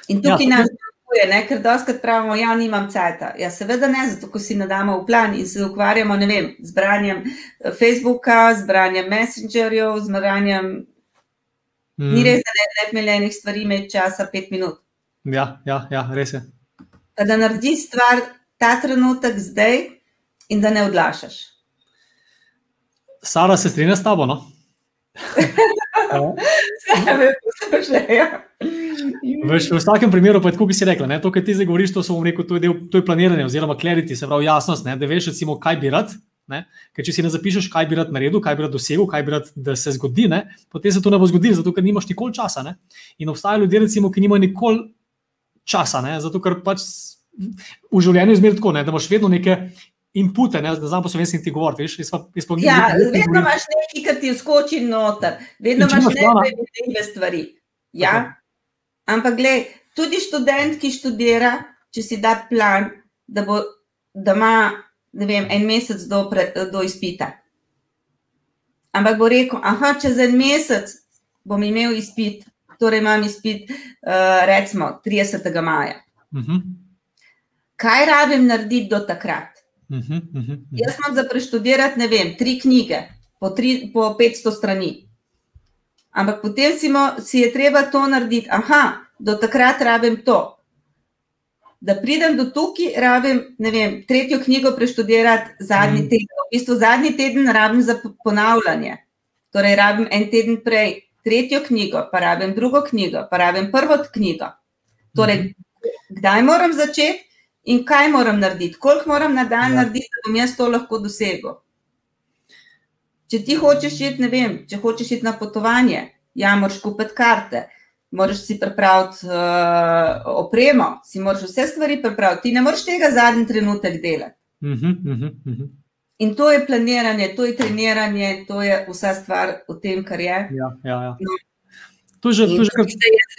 In tukaj ja, nas sprašuje, ker doskrat pravimo, ja, nimam cajta. Ja, seveda ne, zato ko si nadamo v plan in se ukvarjamo, ne vem, z branjem eh, Facebooka, z branjem Messengerjev, z branjem. Mm. Ni res, da ne bi imeli enih stvari, imeti časa pet minut. Ja, ja, ja res je. Pa da naredi stvar ta trenutek zdaj in da ne odlašaš. Sara se strinja s tabo, no? Sebe poslušajo. Veš, v vsakem primeru, pa tako bi si rekla, ne, to, kar ti zdaj govoriš, to, rekel, to, je del, to je planiranje, oziroma clarity, se pravi jasnost, ne, da veš, recimo, kaj bi rad. Ne, ker če si ne zapišeš, kaj bi rad naredil, kaj bi rad dosegel, kaj bi rad, da se zgodi, ne, potem se to ne bo zgodilo, zato ker nimaš nikoli časa. Ne. In obstajajo ljudje, recimo, ki nimajo nikoli časa, ne, zato ker pač v življenju je zmerno tako, ne, da imaš vedno neke inpute, ne, da znam po slovenski ti govoriti. Ja, vedno imaš nekaj, kar ti skoči noter, vedno imaš nekaj stvari. Ja? Ampak, gled, tudi študent, ki študira, če si da plan, da, bo, da ima vem, en mesec do, pre, do izpita. Ampak bo rekel, aha, čez en mesec bom imel izpit, torej imam izpit, uh, recimo 30. maja. Uh mhm. -huh. Kaj rabim narediti do takrat? Uh -huh, uh -huh. Jaz imam za preštudirati, ne vem, tri knjige, po, tri, po 500 strani. Ampak potem si, mo, si je treba to narediti, aha, do takrat rabim to. Da pridem do tukaj, rabim vem, tretjo knjigo preštudirati zadnji mm. teden. V bistvu zadnji teden rabim za ponavljanje. Torej, rabim en teden prej tretjo knjigo, pa rabim drugo knjigo, pa rabim prvo knjigo. Torej, mm. kdaj moram začeti in kaj moram narediti, koliko moram na dan ja. narediti, da bom jaz to lahko dosegel. Če ti hočeš iti, ne vem, če hočeš iti na potovanje, ja, moraš kupiti karte moraš si pripraviti uh, opremo, si moraš vse stvari pripraviti, ti ne moreš tega zadnji trenutek delati. Uh -huh, uh -huh. In to je planiranje, to je treniranje, to je vsa stvar v tem, kar je. Ja, ja, ja. No, To, že, to, že kar...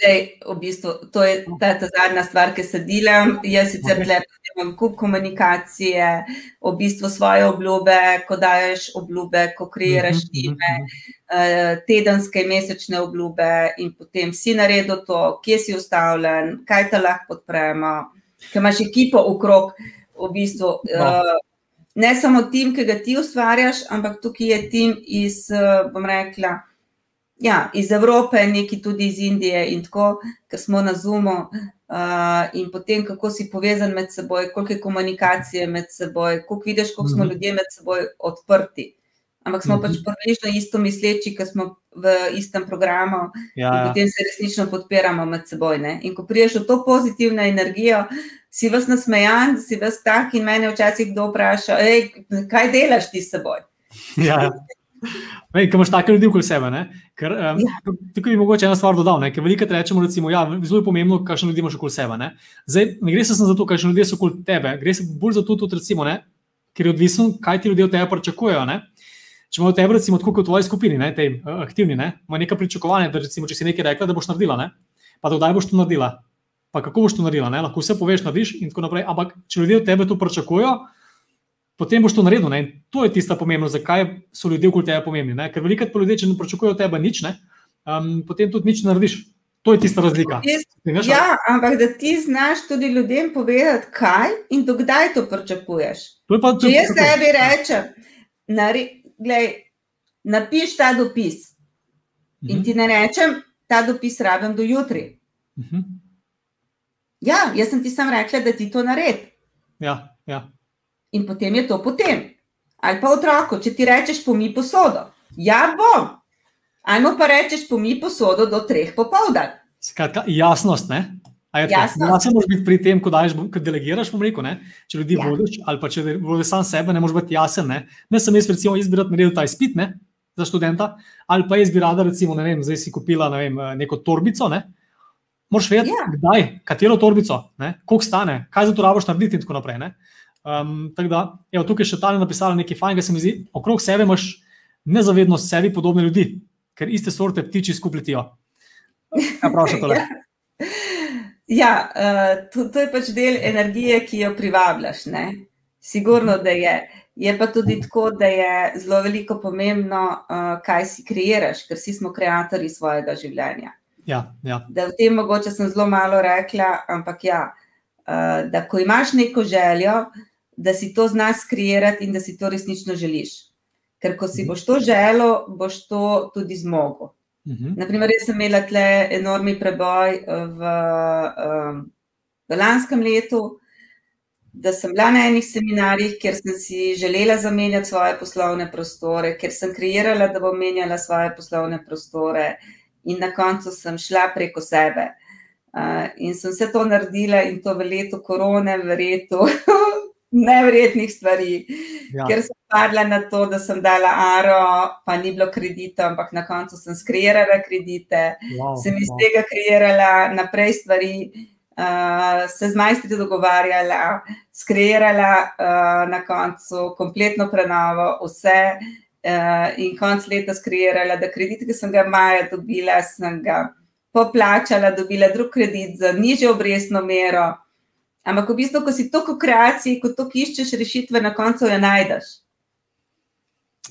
je v bistvu, to je ta, ta zadnja stvar, ki se delam. Jaz sicer okay. imam kup komunikacije, v bistvu svoje obljube, ko daješ obljube, ko kreiraš mhm, time, uh -huh. uh, tedenske, mesečne obljube in potem si naredil to, kje si ustavljen, kaj te lahko podpremo, ker imaš ekipo okrog. V bistvu, no. uh, ne samo tim, ki ga ti ustvarjaš, ampak tukaj je tim iz, uh, bom rekla, ja, iz Evrope, neki tudi iz Indije, in tako, ker smo na Zumu. Uh, in potem, kako si povezan med seboj, koliko je komunikacije med seboj, koliko vidiš, koliko smo mhm. ljudje med seboj odprti. Ampak smo pač mhm. približno isto misleči, ker smo v istem programu ja, in ja. potem se resnično podpiramo med seboj. Ne? In ko priješ v to pozitivno energijo, si vas nasmejan, si vas tak in mene včasih kdo vpraša, kaj delaš ti s seboj. Ja. Ker imaš take ljudi okoli sebe. Ker, um, ja. Tukaj bi mogoče ena stvar dodal. Ker veliko rečemo, da ja, je zelo pomembno, kakšne ljudi imaš okoli sebe. Ne, Zdaj, ne gre se samo za to, kakšne ljudi so okoli tebe, gre se bolj za to, tudi, recimo, ne, ker je odvisno, kaj ti ljudje od tebe pričakujejo. Ne. Če imajo tebe, recimo, tako kot v tvoji skupini, ne, tej, uh, aktivni, ne, ima nekaj pričakovanja, da recimo, če si nekaj rekla, da boš naredila, ne, pa da kdaj boš to naredila, pa kako boš to naredila. Ne, lahko vse poveš, narediš in tako naprej. Ampak če ljudje od tebe to pričakujejo, potem boš to naredil. Ne? In to je tista pomembnost, zakaj so ljudje okoli tebe pomembni. Ne? Ker veliko ljudi, če ne pričakujejo od tebe nič, ne? Um, potem tudi nič narediš. To je tista razlika. Ja, ampak da ti znaš tudi ljudem povedati, kaj in dokdaj to pričakuješ. To pa, če jaz tebi rečem, napiš ta dopis uh -huh. in mhm. ti ne rečem, ta dopis rabim do jutri. Uh mhm. -huh. Ja, jaz sem ti sam rekla, da ti to naredi. Ja, ja. In potem je to potem. Ali pa otroku, če ti rečeš, pomi posodo. Ja, bom. Ajmo pa rečeš, pomi posodo do treh popoldan. Skratka, jasnost. Ne? Jasno moraš biti pri tem, ko, daješ, ko delegiraš, rekel, če ljudi ja. vodiš, ali pa če vodiš sam sebe, ne moreš biti jasen. Ne, ne sem jaz, recimo, izbirati naredil ta izpit ne, za študenta, ali pa jaz bi rada, recimo, ne vem, zdaj si kupila ne vem, neko torbico. Ne, Moraš vedeti, ja. kdaj, katero torbico, koliko stane, kaj za to raboš narediti in tako naprej. Ne. Um, da, evo, tukaj še tam je napisala nekaj fajnega, se mi zdi, okrog sebe imaš nezavedno sebi podobne ljudi, ker iste sorte ptiči skupletijo. Kaj praviš tole? ja, uh, to, to je pač del energije, ki jo privabljaš. Ne? Sigurno, da je. Je pa tudi tako, da je zelo veliko pomembno, uh, kaj si kreiraš, ker si smo ustvarjalci svojega življenja. Ja, ja. Da v tem mogoče sem zelo malo rekla, ampak ja, uh, da ko imaš neko željo, da si to znaš skrijeti in da si to resnično želiš. Ker ko si mhm. boš to želel, boš to tudi zmogel. Uh mhm. -huh. Naprimer, jaz sem imela tle enormni preboj v, um, v lanskem letu, da sem bila na enih seminarjih, kjer sem si želela zamenjati svoje poslovne prostore, ker sem kreirala, da bom menjala svoje poslovne prostore, in na koncu sem šla preko sebe. Uh, in sem vse to naredila, in to v letu korone, v letu nevrednih stvari, ja. ker sem padla na to, da sem dala aro, pa ni bilo kredita, ampak na koncu sem skreirala kredite, wow, sem iz wow. tega kreirala naprej stvari, uh, se z majstri dogovarjala, skreirala uh, na koncu kompletno prenovo, vse. Uh, in konc leta skreirala, da kredit, ki sem ga maja dobila, sem ga poplačala, dobila drug kredit za nižjo obrestno mero. Ampak v bistvu, ko si toliko kreacij, ko to iščeš rešitve, na koncu jo najdeš.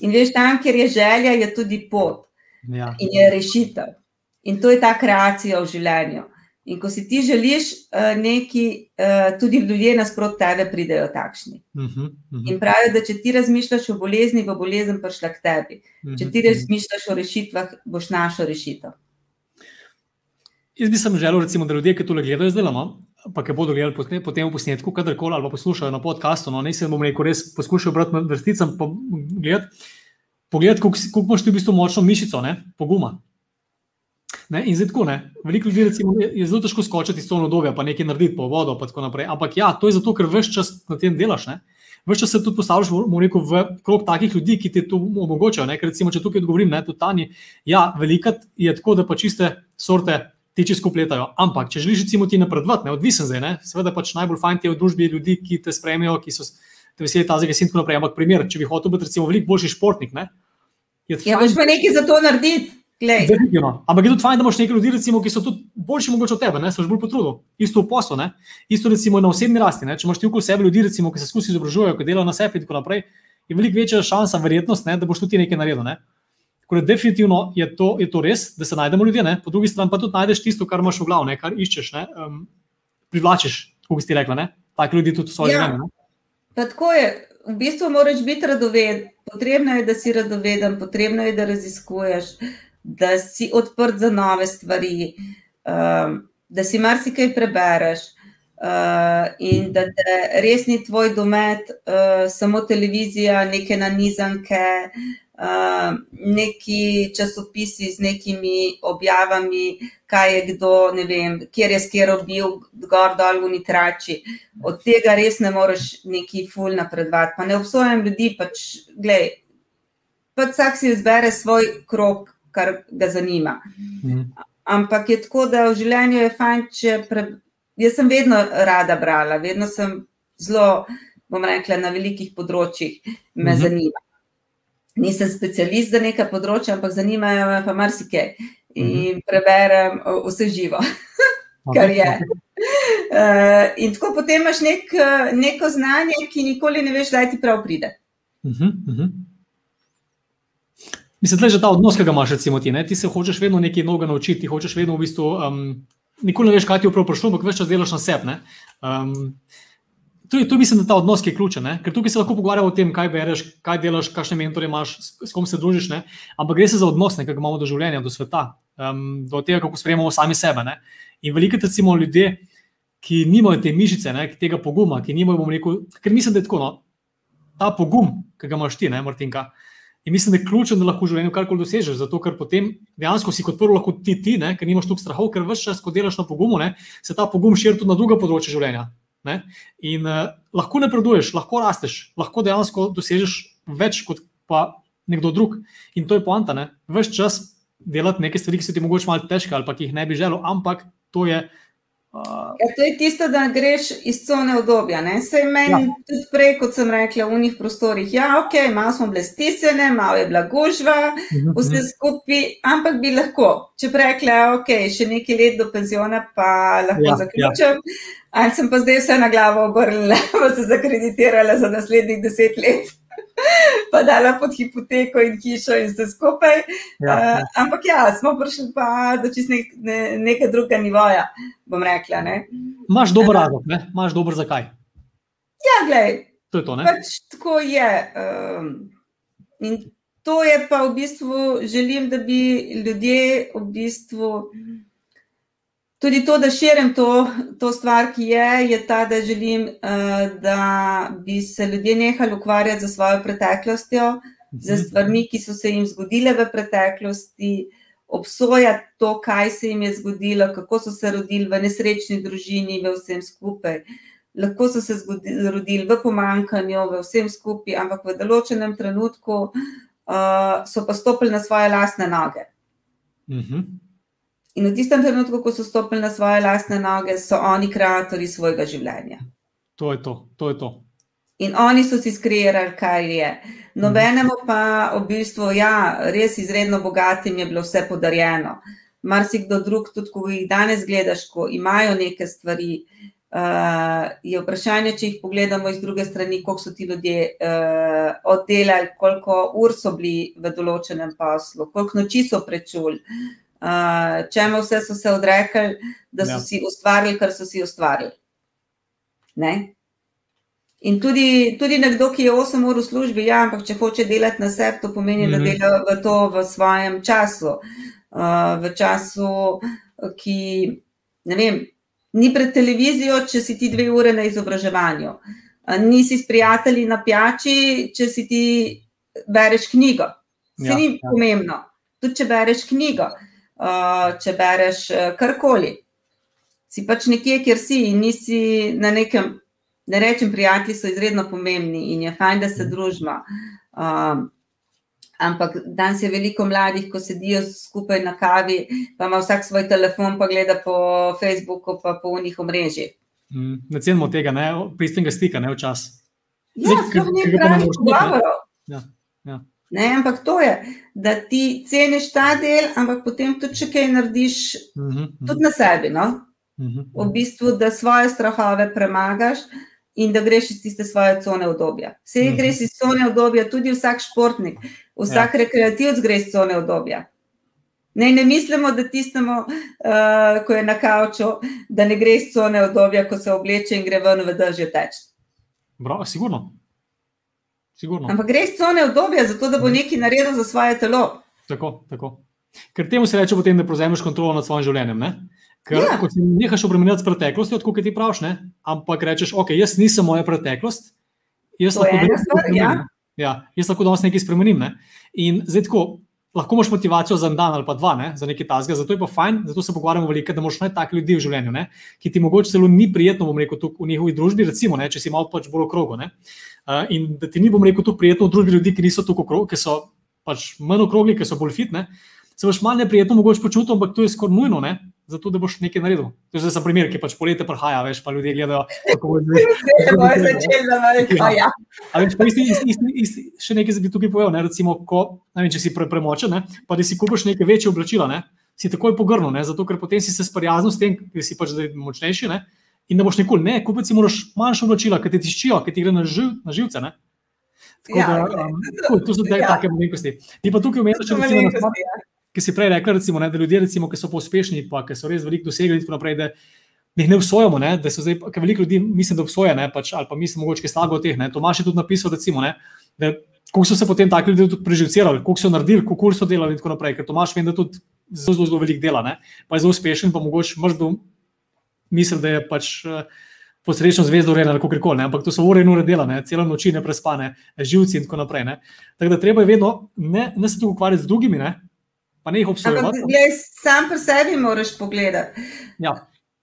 In veš, tam, kjer je želja, je tudi pot Ja. in je rešitev. In to je ta kreacija v življenju. In ko si ti želiš uh, nekaj, uh, tudi ljudje nasprot tebe pridejo takšni. Mhm, mhm, In pravijo, da če ti razmišljaš o bolezni, bo bolezen prišla k tebi. Če ti mhm, mhm. razmišljaš o rešitvah, boš našel rešitev. Jaz bi sem želel, recimo, da ljudje, ki to gledajo zdaj, no, pa ki bodo gledali posne- potem v posnetku, kadarkoli ali poslušajo na podkastu, no, ne se bom rekel, res poskušajo brati vrsticam, pa gledati, pogledati, koliko koliko imaš ti v bistvu močno mišico, ne, poguma. Ne, in zdaj tako, ne, veliko ljudi recimo, je zelo težko skočiti iz tega obdobja, pa nekaj narediti po vodo, pa tako naprej. Ampak ja, to je zato, ker veš čas na tem delaš. Ne. Veš čas se tudi postavljaš rekel, v krog takih ljudi, ki ti to omogočajo. Ne. Ker recimo, če tukaj odgovorim, ne, tudi Tani, ja, velikrat je tako, da pa čiste sorte tiči skupaj letajo. Ampak, če želiš recimo ti napredovati, odvisen zdaj, ne, seveda pač najbolj fajn ti je v družbi ljudi, ki te spremijo, ki so te veseli tazega in tako naprej. Ampak primer, če bi hotel biti recimo veliko boljši športnik, ne, je Ja, fajn- boš pa nekaj za to narediti. Definitivno. Ampak je tudi fajn, da imaš nekaj ljudi, recimo, ki so tudi boljši mogoče od tebe, ne, se boš bolj potrudil. Isto v poslu, ne. isto recimo na osebni rasti. Ne. Če imaš ti okoli sebe ljudi, recimo, ki se skozi izobražujejo, ki delajo na sebi in tako naprej, je veliko večja šansa, verjetnost, ne, da boš tudi ti nekaj naredil. Ne. Tako da definitivno je to, je to res, da se najdemo ljudje, ne. po drugi strani pa tudi najdeš tisto, kar imaš v glavu, ne, kar iščeš, ne, um, privlačiš, kot si rekla, ne. Take ljudi tudi v svoje Ja. življenje. Pa tako je, v bistvu moraš biti radoveden. Potrebno je, da si radoveden, potrebno je, da raziskuješ, da si odprt za nove stvari, um, da si marsikaj prebereš. Uh, in da te res ni tvoj domet, uh, samo televizija, neke nanizanke, uh, neki časopisi z nekimi objavami, kaj je kdo, ne vem, kjer je skero bil, gor dol v nitrači. Od tega res ne moreš neki ful napredovati. Pa ne obsojam ljudi, pač, glej, pač vsak si izbere svoj krok, kar ga zanima. Mhm. Ampak je tako, da v življenju je fajn, če. Pre... Jaz sem vedno rada brala, vedno sem zelo, bom rekla, na velikih področjih me Mhm. zanima. Nisem specialist za neka področja, ampak zanimajo me pa marsikaj. In preberem o, vse živo, kar je. Uh, in tako potem imaš nek, neko znanje, ki nikoli ne veš, kdaj ti prav pride. Mhm, mhm. Mislim, da je že ta odnos, ki ga imaš, recimo ti. Ne? Ti se hočeš vedno nekaj novega naučiti, ti hočeš vedno v bistvu. Um, nikoli ne veš, kaj ti je prav prišlo, ampak več čas delaš na sebi. Um, to, je, to mislim, je ta odnos, ki je ključen. Ne? Ker tukaj se lahko pogovarjamo o tem, kaj bereš, kaj delaš, kakšne mentore imaš, s, s kom se družiš. Ne? Ampak gre se za odnos, ki ga imamo do življenja, do sveta, um, do tega, kako sprejemamo sami sebe. Ne? In veliko recimo ljudje, ki nimajo te mišice, ne, tega poguma, ki nimajo, rekel, ker mislim, da je tako. No, ta pogum, ki ga imaš ti, ne, Martinka. In mislim, da je ključen, da lahko v življenju karkoli dosežeš, zato ker potem dejansko si kot prvo lahko ti, ti ne, ker nimaš toliko strahov, ker vse čas, ko delaš na pogumu, ne, se ta pogum širi tudi na druga področja življenja. Ne. In uh, lahko napreduješ, lahko rasteš, lahko dejansko dosežeš več kot pa nekdo drug. In to je poanta, ne. Ves čas delati neke stvari, ki so ti mogoče malo težke ali pa ki jih ne bi želel, ampak to je. Uh, Ja, to je tisto, da greš iz cone obdobja. Sej meni ja. tudi prej, kot sem rekla, v njih prostorih, ja, ok, malo smo bile stisnjene, malo je bila gužva, vse skupaj, ampak bi lahko, če bi rekla, ok, še nekaj let do penziona, pa lahko ja, zaključim. Ja. Ali sem pa zdaj vse na glavo obrnila, pa se zakreditirala za naslednjih deset let. Pa dala pod hipoteko in hišo, in vse skupaj. Ja. Uh, ampak ja, smo prišli pa do čist nek, ne, nekega drugega nivoja, bom rekla. Imáš dober razlog, imaš dober zakaj. Ja, gledaj. To je to, ne? Pač tako je. Um, in to je pa v bistvu, želim, da bi ljudje v bistvu. Tudi to, da širim to, to stvar, ki je, je ta, da želim, uh, da bi se ljudje nehali ukvarjati z svojo preteklostjo, z stvarmi, ki so se jim zgodile v preteklosti, obsojati to, kaj se jim je zgodilo, kako so se rodili v nesrečni družini, v vsem skupaj. Lahko so se zgodili, rodili v pomankanju, v vsem skupaj, ampak v določenem trenutku uh, so pa stopili na svoje lastne noge. Uh -huh. In v tistem trenutku, ko so stopili na svoje lastne noge, so oni ustvarjalci svojega življenja. To je to, to je to. In oni so si skreirali, kaj je. Nobenemu pa v bistvu, ja, res izredno bogatim je bilo vse podarjeno. Marsikdo drug, tudi ko jih danes gledaš, ko imajo neke stvari, uh, je vprašanje, če jih pogledamo iz druge strani, koliko so ti ljudje uh, oddelali, koliko ur so bili v določenem poslu, koliko noči so prečuli, uh, čemu vse so se odrekli, da so ja. si ustvarili, kar so si ustvarili. Ne? In tudi, tudi nekdo, ki je 8 ur v službi, ja, ampak če hoče delati na sebi, to pomeni, mm -hmm. da mhm. dela v to v svojem času, uh, v času, ki ne vem, ni pred televizijo, če si ti dve ure na izobraževanju, nisi s prijatelji na pijači, če si ti bereš knjigo. Se ja, ni ja. pomembno. Tudi če bereš knjigo, če bereš karkoli. Si pač nekje, kjer si in nisi na nekem, ne rečem, prijatelji so izredno pomembni in je fajn, da se mhm. družimo. Ampak danes je veliko mladih, ko sedijo skupaj na kavi, pa ima vsak svoj telefon, pa gleda po Facebooku, pa po unih omrežjih. Mm, ne cenimo tega, ne pristnega stika, ne včasih. Ja, sploh ni pravih pogovorov. Ja. Ne, ampak to je, da ti ceniš ta del, ampak potem tudi če kaj narediš, uh -huh, uh -huh. tudi na sebi. No? Uh -huh, uh -huh. V bistvu, da svoje strahove premagaš, in da greš iz tiste svoje cone obdobja. Vse mm. greš iz cone obdobja, tudi vsak športnik, vsak ja. rekreativc gre iz cone obdobja. Ne, ne mislimo, da tistemu, uh, ko je na kavču, da ne gre iz cone obdobja, ko se obleče in gre ven v držje teč. Prav, sigurno. Sigurno. Ampak gre iz cone obdobja, zato da bo nekaj naredil za svoje telo. Tako, tako. Ker temu se reče, potem, da prevzameš kontrolo nad svojim življenjem. Ne? Ker ja. ko ti nehaš obremenjati s preteklostjo, kot ti praviš, ne? ampak rečeš, ok, jaz nisem moja preteklost, jaz to lahko danes nekaj spremenim. Ja. Ja, jaz lahko danes nekaj spremenim. Ne? In zdaj tako. Lahko imaš motivacijo za en dan ali pa dva, ne, za nekaj tasga, zato je pa fajn, zato se pogovarjamo veliko, da moraš najti take ljudi v življenju, ne, ki ti mogoče celo ni prijetno, bom rekel, v njihovi družbi, recimo, ne, če si malo pač bolj okrogo. Uh, in da ti ni, bom rekel, tu prijetno v družbi ljudi, ki niso tako okrogi, ki so pač manj okrogli, ki so bolj fitne, se boš manj neprijetno mogoče počutil, ampak to je skoraj nujno, ne, zato da boš nekaj naredil. To je za primer, ki pač poletje prihaja, veš, pa ljudje gledajo, kako bo zdaj. Ne boš začel, da bo ja. Ampak pa isti, isti, isti, isti, še nekaj bi tukaj povedal, ne, recimo, ko, ne vem, če si pre, premočen, ne, pa da si kupiš neke večje oblačila, ne, si takoj pogrnil, ne, zato ker potem si se sprijaznil s tem, da si pač zdaj močnejši, ne, in da boš nikoli, ne, kupiti si moraš manjše oblačila, ki ti tiščijo, ki ti gre na, živ, na živce, ne. Tako ja, da, um, tako, to so te ja. take malenkosti. Ti pa tukaj umeš, če recimo, ki si prej rekla, recimo, ne, da ljudje, recimo, ki so uspešni, pa ki so res veliko dosegli, in tako naprej, da jih ne obsojamo. Ne, da so zdaj, ker veliko ljudi mislim, da obsoja, ne, pač, ali pa mislim, mogoče kaj slago od teh. Ne. Tomaš je tudi napisal, recimo, ne, da koliko so se potem taki ljudje tudi preživcirali, koliko so naredili, koliko so delali in tako naprej. Ker Tomaš vem, da tudi zelo, zelo, zelo veliko dela, ne, pa je zelo uspešen, pa mogoče mrzdo misli, da je pač. Posrečno zvezdo urejeno, kako koli, ampak to so ure in ure dela, ne? celo noči ne prespane, živci in tako naprej. Ne? Tako da treba je vedno ne, ne se tukaj ukvarjati z drugimi, ne? pa ne jih obsojati. Sam po sebi moraš pogledati. Ja.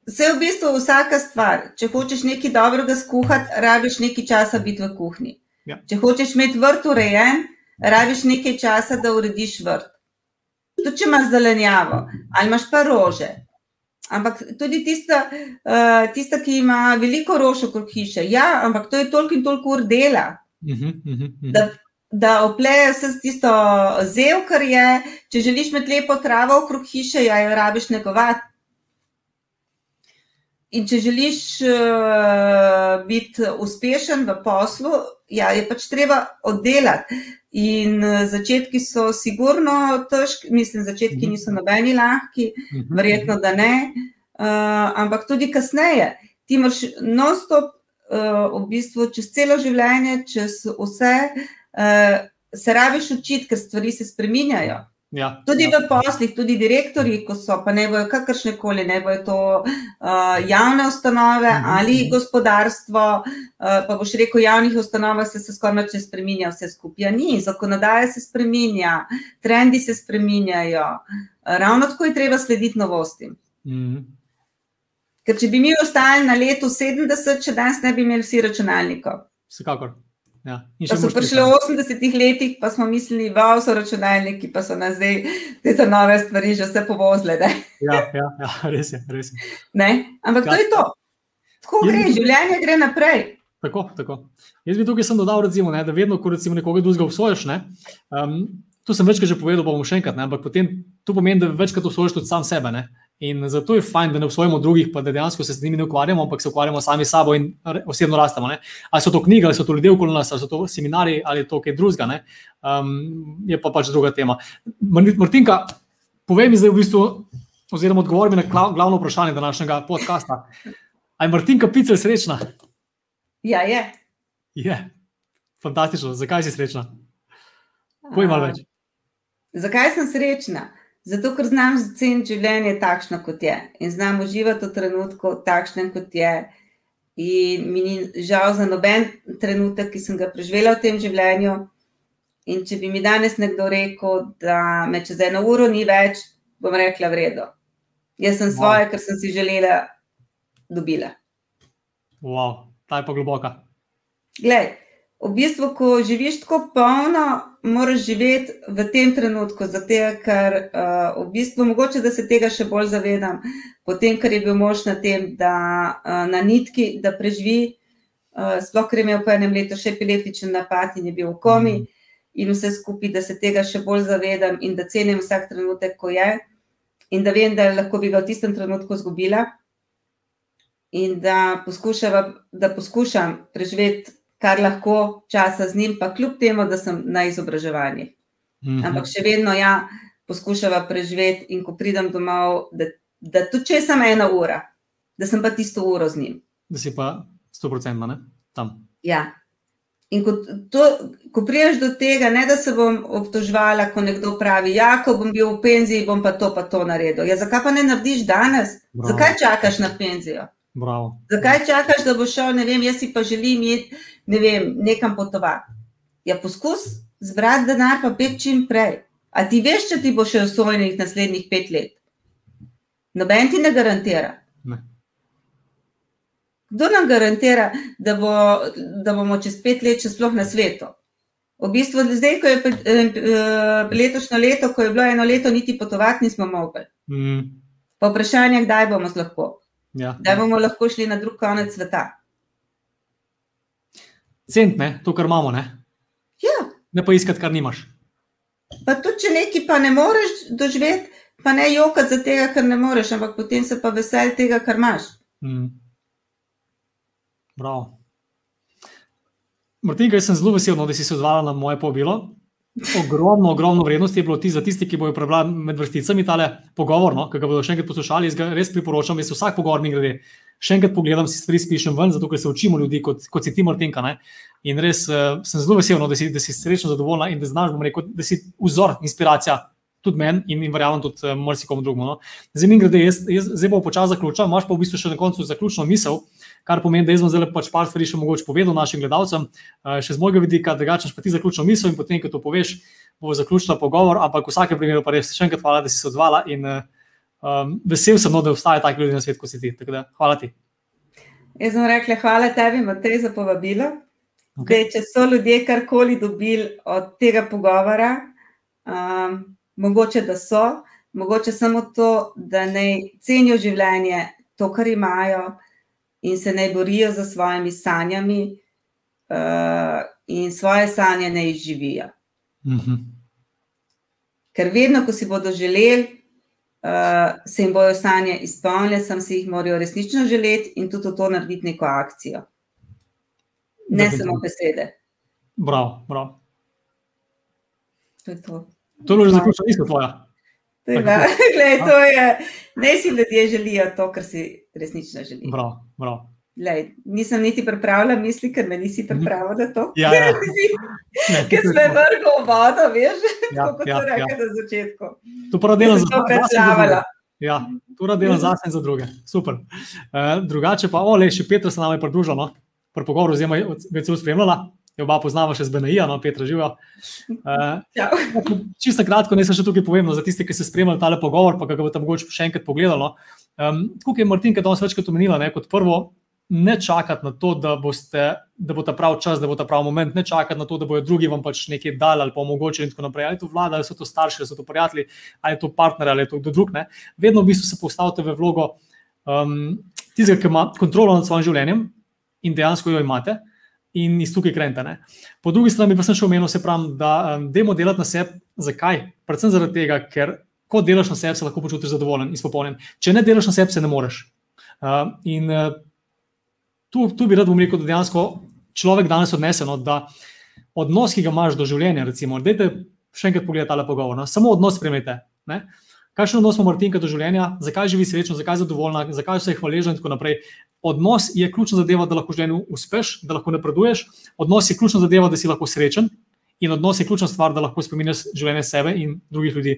Vse v bistvu vsaka stvar. Če hočeš nekaj dobrega skuhati, rabiš nekaj časa biti v kuhinji. Ja. Če hočeš imeti vrt urejen, rabiš nekaj časa, da urediš vrt. Tudi če imaš zelenjavo ali imaš pa rože. Ampak tudi tista, uh, tista ki ima veliko rož okrog hiše, ja, ampak to je toliko in toliko ur dela. Uh -huh, uh -huh, uh -huh. Da da opleje vse tisto zev, kar je. Če želiš imeti lepo travo okrog hiše, ja, jo rabiš negovati. In če želiš uh, biti uspešen v poslu, ja, je pač treba oddelati. In uh, začetki so sigurno težki, mislim, začetki mhm. niso nobeni lahki, mhm. verjetno da ne, uh, ampak tudi kasneje. Ti imaš non-stop, uh, v bistvu čez celo življenje, čez vse, uh, uh, se rabiš učiti, ker stvari se spreminjajo. Ja, tudi ja. v poslih, tudi direktori, ko so, pa ne bojo kakršne koli, ne bojo to uh, javne ustanove mhm, ali gospodarstvo. Uh, pa boš rekel, v javnih ustanovah se, se skoraj ne spremenja, vse skupaj. Ja, ni, zakonodaja se spremenja, trendi se spremenjajo. Ravno tako je treba slediti novostim. Mhm. Ker če bi mi ostali na letu 70, če danes ne bi imeli vsi računalnikov. Vsekakor. Ja, pa so prišli v 80-ih letih, pa smo mislili, da so računalniki, pa so nas zdaj te nove stvari že vse povozile. Ja, ja, ja, res je. Res je. Ampak ja. to je to. Tako gre, bi... življenje gre naprej. Tako, tako. Jaz bi tukaj dodal, recimo, ne, da vedno, ko recimo nekoga drugega obsojiš, ne, um, to sem večkrat že povedal, bom še enkrat, ne, ampak potem to pomeni, da večkrat obsojiš tudi sam sebe. Ne. In zato je fajn, da ne obsojamo drugih, pa da dejansko se z njimi ne ukvarjamo, ampak se ukvarjamo sami s sabo in osebno rastemo. Ne? Ali so to knjige, ali so to ljudje okoli nas, ali so to seminari, ali je to kaj drugega, um, je pa pač druga tema. Martinka, povej mi zdaj v bistvu, oziroma odgovori mi na glavno vprašanje današnjega podcasta. Ali je Martinka Picelj srečna? Ja, je. Je. Fantastično. Zakaj si srečna? Povej malo več. Zakaj sem srečna? Zato, ker znam ceniti življenje takšno, kot je in znam uživati v trenutku takšnem, kot je. In mi ni žal za noben trenutek, ki sem ga preživela v tem življenju. In če bi mi danes nekdo rekel, da me čez eno uro ni več, bom rekla: Vredo. Jaz sem svoje, wow. kar sem si želela, dobila. Wow, ta je pa globoka. Glej, v bistvu, ko živiš tako polno, moraš živeti v tem trenutku, zato ker uh, v bistvu mogoče, da se tega še bolj zavedam, potem, ker je bil mož na tem, da uh, na nitki, da preživi, uh, sploh ker je imel po enem letu še epileptičen napad in je bil v komi mm. in vse skupaj, da se tega še bolj zavedam in da cenim vsak trenutek, ko je in da vem, da lahko bi ga v tistem trenutku izgubila. In da, da poskušam preživeti kar lahko časa z njim, pa kljub temu, da sem na izobraževanju. Mm -hmm. Ampak še vedno ja, poskušava preživeti, in ko pridem domov, da, da tudi če sem ena ura, da sem pa tisto uro z njim. Da si pa sto procentno tam. Ja. In ko, to, ko priješ do tega, ne da se bom obtožvala, ko nekdo pravi, da ja, bom bil v penziji, bom pa to, pa to naredil. Ja, zakaj pa ne narediš danes? Bravo. Zakaj čakaš na penzijo? Bravo. Zakaj čakaš, da bo šel, ne vem, jaz si pa želim iti ne vem, nekam potovati. Ja, poskus zbrati denar, pa pet čim prej. A ti veš, če ti bo še osvojenih naslednjih pet let? Noben ti ne garantira. Ne. Kdo nam garantira, da, bo, da bomo čez pet let še sploh na svetu? V bistvu, zdaj, ko je eh, eh, letošnje leto, ko je bilo eno leto, niti potovati nismo mogli. Mm. Pa vprašanje, kdaj bomo lahko? Ja. Kdaj bomo lahko šli na drug konec sveta? Cent, ne? to, kar imamo. Ne, ja. ne pa iskati, kar nimaš. Pa tudi, če nekaj pa ne moreš doživeti, pa ne jokati za tega, kar ne moreš, ampak potem se pa veseli tega, kar imaš. Mm. Prav. Martin, jaz sem zelo vesel, no, da si se odzvala na moje povabilo. Ogromno, ogromno vrednosti je bilo ti za tiste, ki bodo prebrali med vrsticami tale pogovor, no, ki ga bodo še enkrat poslušali. Jaz ga res priporočam, jaz vsak pogovor mi gre še enkrat pogledam, si stvari spišem ven, zato ker se učimo ljudi, kot, kot si ti, Martinka. Ne? In res uh, sem zelo vesel, no, da, da si srečno zadovoljna in da znaš, rekel, da si vzor, inspiracija. Tudi meni in, in verjamem, tudi uh, marsikomu drugemu. No. Zdaj, mi grede, jaz, jaz zdaj bom počasi zaključil, imaš pa v bistvu še na koncu zaključno misel, kar pomeni, da jaz bom zdaj pač par stvari še mogoče povedal našim gledalcem, uh, še z mojega vidika, drugače pa ti zaključno misel in potem, ko to poveš, bo zaključila pogovor. Ampak v vsakem primeru pa res še enkrat hvala, da si se odzvala in uh, um, vesel sem, no, da obstajajo taki ljudje na svetu, kot si ti. Da, hvala ti. Jaz sem rekla, hvala tebi, Matej, za povabilo. Okay. Dej, če so ljudje karkoli dobili od tega pogovora, um, mogoče da so, mogoče samo to, da ne cenijo življenje, to, kar imajo, in se ne borijo za svojimi sanjami, uh, in svoje sanje ne izživijo. Mm -hmm. Ker vedno, ko si bodo želeli, uh, se jim bojo sanje izpolnile, sem si jih morajo resnično želeti in tudi to narediti neko akcijo. Ne samo besede. Prav, prav. To je to. To je že zaključeno, isto tvoja. Glej, to je, ne si ljudje želijo to, kar si resnično želijo. Prav, prav. Lej, nisem niti pripravila misli, ker me nisi pripravila na to. Ja, ja. Ker si me vrgel v vodo, veš, ja, kot ja, rekli ja. na začetku. To pa delam za druge. Ja, to delam za sebe in za druge. Super. Uh, drugače pa, ole, še Petra se nam je pridružila, no? pri pogovoru z njima je celo spremljala. Je oba poznava še z BNI, no, Petra živijo. Uh, čisto kratko, ne sem še tukaj povedal, za tiste, ki ste spremljali tale pogovor, pa ga boste mogoče še enkrat pogledali. No. Um, tukaj je Martin, ki je danes večkrat omenila, ne, kot prvo, ne čakati na to, da, boste, da bo ta prav čas, da bo ta prav moment, ne čakati na to, da bodo drugi vam pač nekaj dali ali pa omogočili in tako naprej. Ali to vlada, ali so to starši, ali so to prijatelji, ali je to partner, ali je to kdo drug. Ne. Vedno v bistvu se postavite v vlogo um, tistega, ki ima kontrolo nad svojim življenjem in dejansko jo imate. In iz tukaj krente. Ne. Po drugi strani pa sem še omenil, se pravi, da um, demo delati na sebi. Zakaj? Predvsem zaradi tega, ker ko delaš na sebi, se lahko počutiš zadovoljen in spopolnjen. Če ne delaš na sebi, se ne moreš. Uh, in uh, tu, tu bi rad rekel, da dejansko človek danes odnese, no, da odnos, ki ga imaš do življenja, recimo, da te še enkrat pogledaj ta pogovor, no, samo odnos spremete. Kakšen odnos ima Martinka do življenja, zakaj živi srečno, zakaj je zadovoljna, zakaj vse je hvaležen in tako naprej. Odnos je ključna zadeva, da lahko v življenju uspeš, da lahko napreduješ. Odnos je ključna zadeva, da si lahko srečen. In odnos je ključna stvar, da lahko spremeniš življenje sebe in drugih ljudi.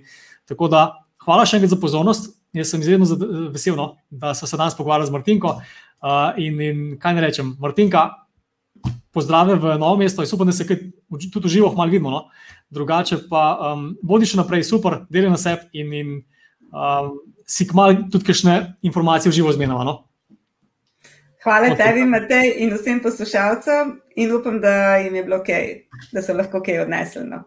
Tako da, hvala še enkrat za pozornost. Jaz sem izredno vesel, no, da smo se danes pogovarjali z Martinko. Uh, in, in kaj ne rečem, Martinka, pozdrave v novo mesto, jaz upam, da se tudi v živo malo vidimo. No? Drugače pa um, bodi še naprej super, delaj na sebi in, in um, si kmalo tudi kakšne informacije v živo zmenjava. No? Hvala okay. tebi, Matej, in vsem poslušalcem, in upam, da jim je bilo ok, da so lahko kaj odnesli. No?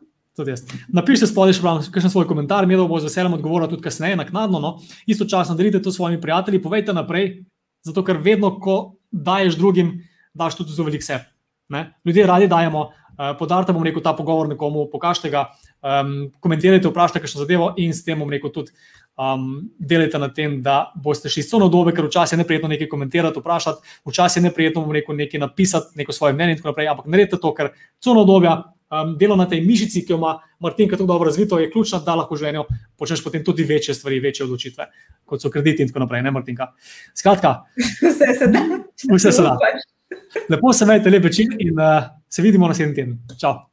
Napišite spodaj še kakšen svoj komentar, mi bo z veseljem odgovoril tudi kasneje, naknadno. No? Istočasno delite to s svojimi prijatelji, povejte naprej, zato ker vedno, ko daješ drugim, daš tudi zelo velik sebe. Ne? Ljudje radi dajemo, uh, podarite bom rekel ta pogovor nekomu, pokažite ga, um, komentirajte, vprašajte kakšno zadevo in s tem bom rekel tudi um, delajte na tem, da boste šli so na dobe, ker včasih je neprijetno nekaj komentirati, vprašati, včasih je neprijetno bom rekel nekaj napisati, neko svoje mnenje in tako naprej, ampak naredite to, ker so na dobja. Um, delo na tej mišici, ki jo ima Martinka tako dobro razvito, je ključno, da lahko v življenju počneš potem tudi večje stvari, večje odločitve, kot so krediti in tako naprej, ne Martinka. Skratka, vse se da. Vse se da. Lepo se imejte, lep večer in uh, se vidimo naslednji teden. Čau.